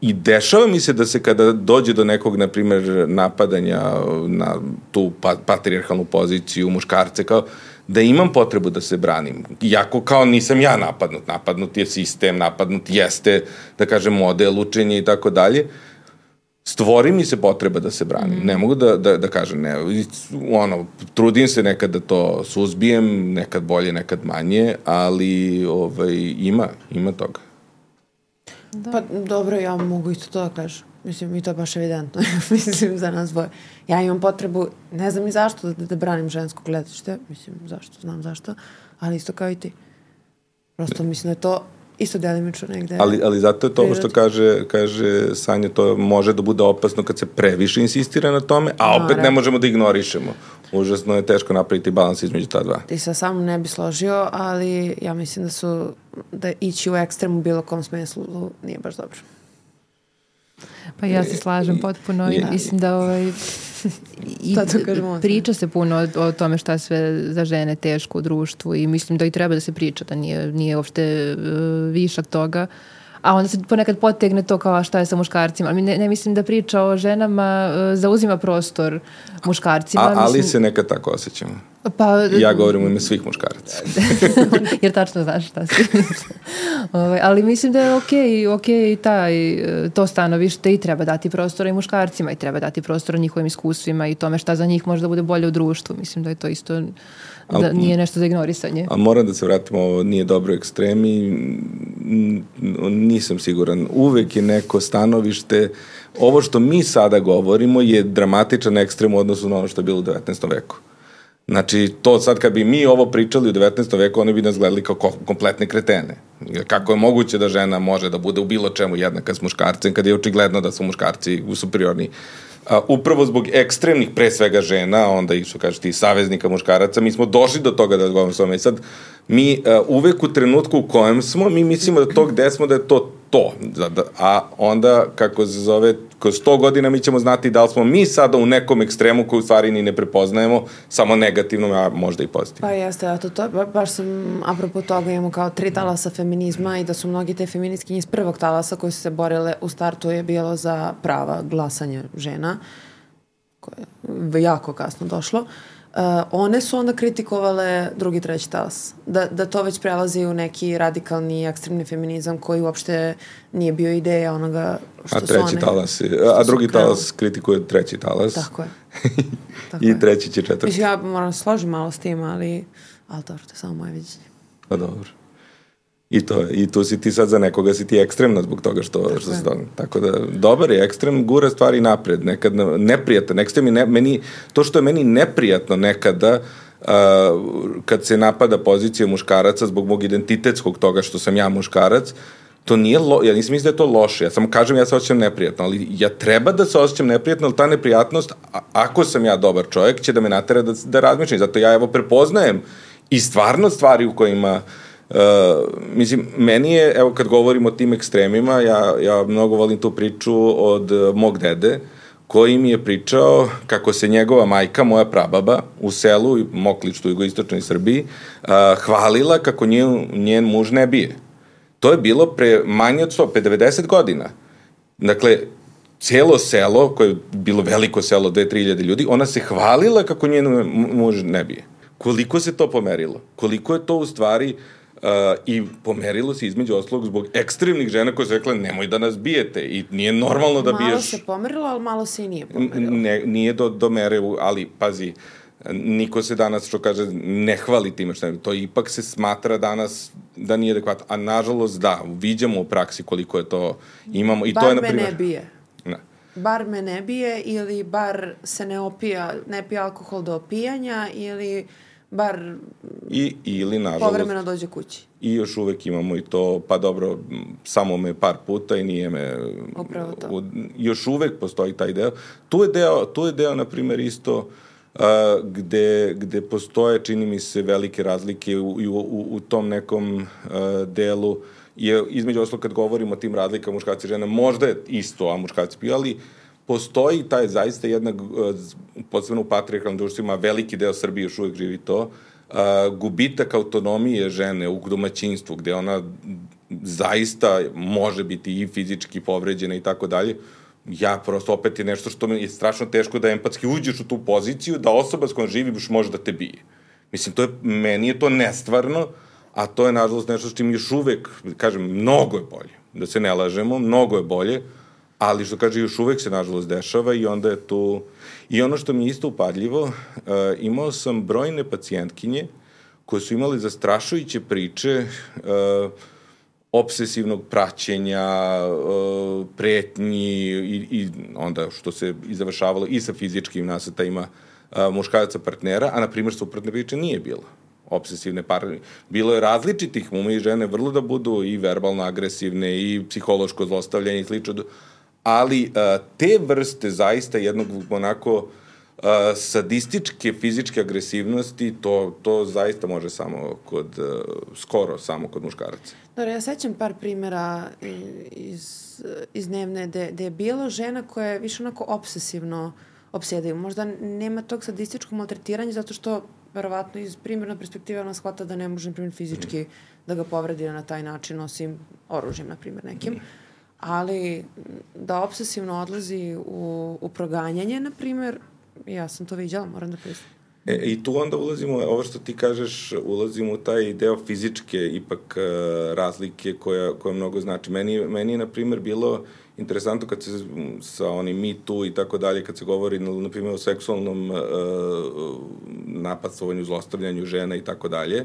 i- dešava mi se da se kada dođe do nekog, na primjer, napadanja na tu pa, patrijarhalnu poziciju muškarce, kao da imam potrebu da se branim. Iako kao nisam ja napadnut, napadnut je sistem, napadnut jeste, da kažem, model učenja i tako dalje, stvori mi se potreba da se branim. Ne mogu da, da, da kažem, ne, ono, trudim se nekad da to suzbijem, nekad bolje, nekad manje, ali ovaj, ima, ima toga. Pa dobro, ja mogu isto to da kažem. Mislim, i to je baš evidentno. Mislim, za nas dvoje. Ja imam potrebu, ne znam ni zašto, da, da branim žensko gledište. Mislim, zašto, znam zašto. Ali isto kao i ti. Prosto mislim da je to isto delimično negde. Ali, ali zato je to ovo što Prirodi. kaže, kaže Sanja, to može da bude opasno kad se previše insistira na tome, a opet ne Naravno. možemo da ignorišemo. Užasno je teško napraviti balans između ta dva. Ti se sa mnom ne bi složio, ali ja mislim da su, da ići u ekstrem u bilo kom smislu nije baš dobro. Pa ja se slažem potpuno i mislim da ovaj, i priča se puno o, o tome šta sve za žene teško u društvu i mislim da i treba da se priča, da nije, nije uopšte e, višak toga. A onda se ponekad potegne to kao a šta je sa muškarcima. Ali ne, ne mislim da priča o ženama e, zauzima prostor muškarcima. A, ali mislim, se nekad tako osjećamo. Pa, Ja govorim u ime svih muškaraca. jer tačno znaš šta si. ovaj, ali mislim da je okej, okej i taj, e, to stanovište i treba dati prostora i muškarcima i treba dati prostora njihovim iskustvima i tome šta za njih može da bude bolje u društvu. Mislim da je to isto da Al- nije nešto za ignorisanje. A moram da se vratimo, ovo nije dobro ekstremi, nisam siguran. Uvek je neko stanovište, ovo što mi sada govorimo je dramatičan ekstrem u odnosu na ono što je bilo u 19. veku. Znači, to sad kad bi mi ovo pričali u 19. veku, oni bi nas gledali kao ko- kompletne kretene. Kako je moguće da žena može da bude u bilo čemu jednaka s muškarcem, kad je očigledno da su muškarci superiorni. A, upravo zbog ekstremnih, pre svega žena, onda i što kažeš ti, saveznika muškaraca, mi smo došli do toga da odgovaramo s vama. I sad, mi a, uvek u trenutku u kojem smo, mi mislimo da to gde smo, da je to to. Da- A onda, kako se zove, kroz 100 godina mi ćemo znati da li smo mi sada u nekom ekstremu koju u stvari ni ne prepoznajemo, samo negativno, a možda i pozitivno. Pa jeste, eto, to, ba, baš sam, apropo toga, imamo kao tri talasa feminizma i da su mnogi te feministkinje iz prvog talasa koji su se borile u startu je bilo za prava glasanja žena, koje je jako kasno došlo. Uh, one su onda kritikovale drugi, treći talas. Da, da to već prelazi u neki radikalni, ekstremni feminizam koji uopšte nije bio ideja onoga što A su treći one... talas, a su drugi talas kritikuje treći talas. Tako je. Tako I je. treći će četvrti. Ja moram se složiti malo s tim, ali, ali dobro, to je samo moje viđenje. Pa dobro. I to. I tu si ti sad za nekoga si ti ekstremna zbog toga što, što se toga. Tako da, dobar je ekstrem, gura stvari napred. Nekad neprijatan. Ekstrem je ne, meni, to što je meni neprijatno nekada, Uh, kad se napada pozicija muškaraca zbog mog identitetskog toga što sam ja muškarac, to nije lo, ja nisam mislio da je to loše, ja samo kažem ja se osjećam neprijatno, ali ja treba da se osjećam neprijatno, ali ta neprijatnost, a, ako sam ja dobar čovjek, će da me natera da, da razmišljam, zato ja evo prepoznajem i stvarno stvari u kojima Uh, mislim, meni je, evo kad govorimo o tim ekstremima, ja, ja mnogo volim tu priču od uh, mog dede, koji mi je pričao kako se njegova majka, moja prababa, u selu, u Mokličtu, jugoistočnoj Srbiji, uh, hvalila kako njen, njen muž ne bije. To je bilo pre manje od 100, pre 90 godina. Dakle, celo selo, koje je bilo veliko selo, 2-3 ljudi, ona se hvalila kako njen mu- muž ne bije. Koliko se to pomerilo? Koliko je to u stvari uh, i pomerilo se između oslog zbog ekstremnih žena koje su rekle nemoj da nas bijete i nije normalno da malo biješ se pomerilo, ali malo se i nije pomerilo. ne, nije do, do mere, ali pazi, niko se danas, što kaže, ne hvali time što je, to ipak se smatra danas da nije adekvatno. A nažalost, da, viđamo u praksi koliko je to imamo. I bar to je, na me primjer, ne bije. Ne. Bar me ne bije ili bar se ne opija, ne pije alkohol do opijanja ili bar I, ili, nažalost, povremeno dođe kući. i još uvek imamo i to, pa dobro, samo me par puta i nije me... Upravo to. U, još uvek postoji taj deo. Tu je deo, tu je deo na primjer, isto uh, gde, gde postoje, čini mi se, velike razlike u, u, u, u tom nekom uh, delu je, između oslo kad govorimo o tim razlikama muškarci i žene, možda je isto, a muškarci piju, ali postoji taj zaista jedna, uh, posebno u patriarkalnim društvima, veliki deo Srbije još uvek živi to, uh, gubitak autonomije žene u domaćinstvu, gde ona zaista može biti i fizički povređena i tako dalje, ja prosto opet je nešto što mi je strašno teško da empatski uđeš u tu poziciju da osoba s kojom živiš može da te bije. Mislim, to je, meni je to nestvarno, a to je nažalost nešto što im još uvek, kažem, mnogo je bolje, da se ne lažemo, mnogo je bolje, ali što kaže, još uvek se nažalost dešava i onda je tu... I ono što mi je isto upadljivo, uh, imao sam brojne pacijentkinje koje su imali zastrašujuće priče uh, obsesivnog praćenja, uh, pretnji i, i onda što se i završavalo i sa fizičkim nasetajima uh, muškaraca partnera, a na primjer suprotne priče nije bilo. Obsesivne par... Bilo je različitih, mume i žene vrlo da budu i verbalno agresivne i psihološko zlostavljanje i slično, ali uh, te vrste zaista jednog onako uh, sadističke fizičke agresivnosti, to, to zaista može samo kod, uh, skoro samo kod muškaraca. Dobro, ja sećam par primjera iz, iz dnevne gde, gde je bilo žena koja je više onako obsesivno obsjedaju. Možda nema tog sadističkog maltretiranja zato što verovatno iz primjerna perspektive ona shvata da ne može, na primjer, fizički da ga povredi na taj način, osim oružjem, na primjer, nekim. Ali da obsesivno odlazi u, u proganjanje, na primjer, ja sam to viđala, moram da priznam. E, I tu onda ulazimo, ovo što ti kažeš, ulazimo u taj deo fizičke ipak uh, razlike koja, koja mnogo znači. Meni, meni je, na primjer, bilo interesantno kad se sa onim Me Too i tako dalje, kad se govori, na, na primjer, o seksualnom uh, napadstovanju, zlostavljanju žena i tako dalje.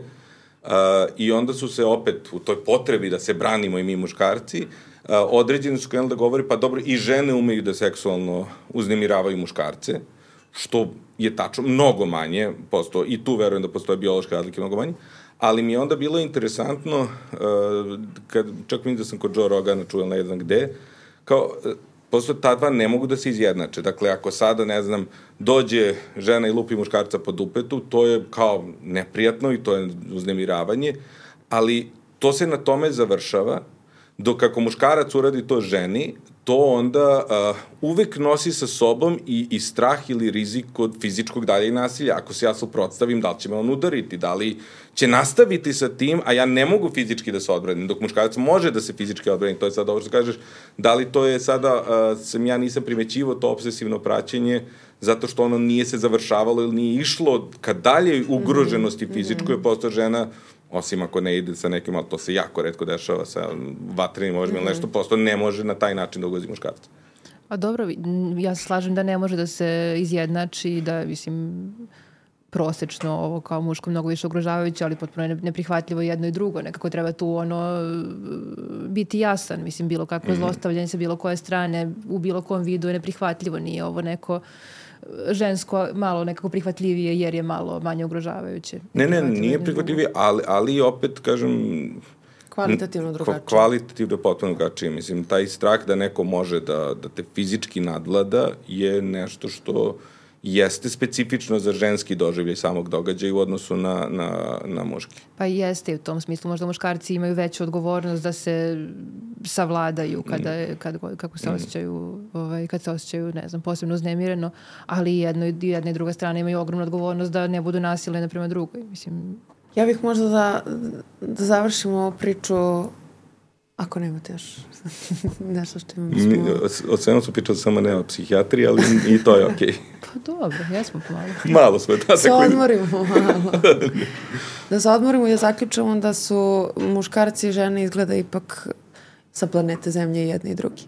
Uh, I onda su se opet u toj potrebi da se branimo i mi muškarci, uh, određeni su krenuli da govori, pa dobro, i žene umeju da seksualno uznemiravaju muškarce, što je tačno, mnogo manje, posto, i tu verujem da postoje biološke razlike mnogo manje, ali mi je onda bilo interesantno, uh, kad, čak mi da sam kod Joe Rogana čuo ne znam gde, kao, uh, posto ta dva ne mogu da se izjednače. Dakle, ako sada, ne znam, dođe žena i lupi muškarca po dupetu, to je kao neprijatno i to je uznemiravanje, ali to se na tome završava, dok ako muškarac uradi to ženi, to onda uh, uvek nosi sa sobom i, i strah ili rizik od fizičkog dalje nasilja. Ako se ja suprotstavim, da li će me on udariti, da li će nastaviti sa tim, a ja ne mogu fizički da se odbranim, dok muškarac može da se fizički odbrani, to je sad ovo što kažeš, da li to je sada, uh, sam ja nisam primećivo to obsesivno praćenje, zato što ono nije se završavalo ili nije išlo ka dalje ugroženosti fizičkoj, mm -hmm. posto žena osim ako ne ide sa nekim, ali to se jako redko dešava sa vatrenim možemo mm -hmm. ili nešto, posto ne može na taj način da ugozi muškarca. A dobro, ja se slažem da ne može da se izjednači, da, mislim, prosečno ovo kao muško mnogo više ugrožavajuće, ali potpuno je neprihvatljivo jedno i drugo. Nekako treba tu ono biti jasan. Mislim, bilo kako mm -hmm. zlostavljanje sa bilo koje strane u bilo kom vidu je neprihvatljivo. Nije ovo neko žensko malo nekako prihvatljivije jer je malo manje ugrožavajuće. Ne, ne, nije prihvatljivije, ali, ali opet, kažem, Kvalitativno drugačije. Kvalitativno potpuno drugačije. Mislim, taj strah da neko može da, da te fizički nadlada je nešto što jeste specifično za ženski doživljaj samog događaja u odnosu na, na, na muški. Pa jeste u tom smislu. Možda muškarci imaju veću odgovornost da se savladaju kada, je, kad, kako se mm. osjećaju, ovaj, kad se osjećaju, ne znam, posebno uznemireno, ali jedno, jedna i druga strana imaju ogromnu odgovornost da ne budu nasilne na prema drugoj. Mislim, Ja bih možda da, da završimo priču Ako nemate još nešto što imamo smo... O svemu su pričali samo ne o psihijatriji, ali i to je okej. Okay. pa dobro, jesmo pomalo. malo smo. Da se odmorimo malo. da se odmorimo i da zaključamo da su muškarci i žene izgleda ipak sa planete Zemlje jedni i drugi.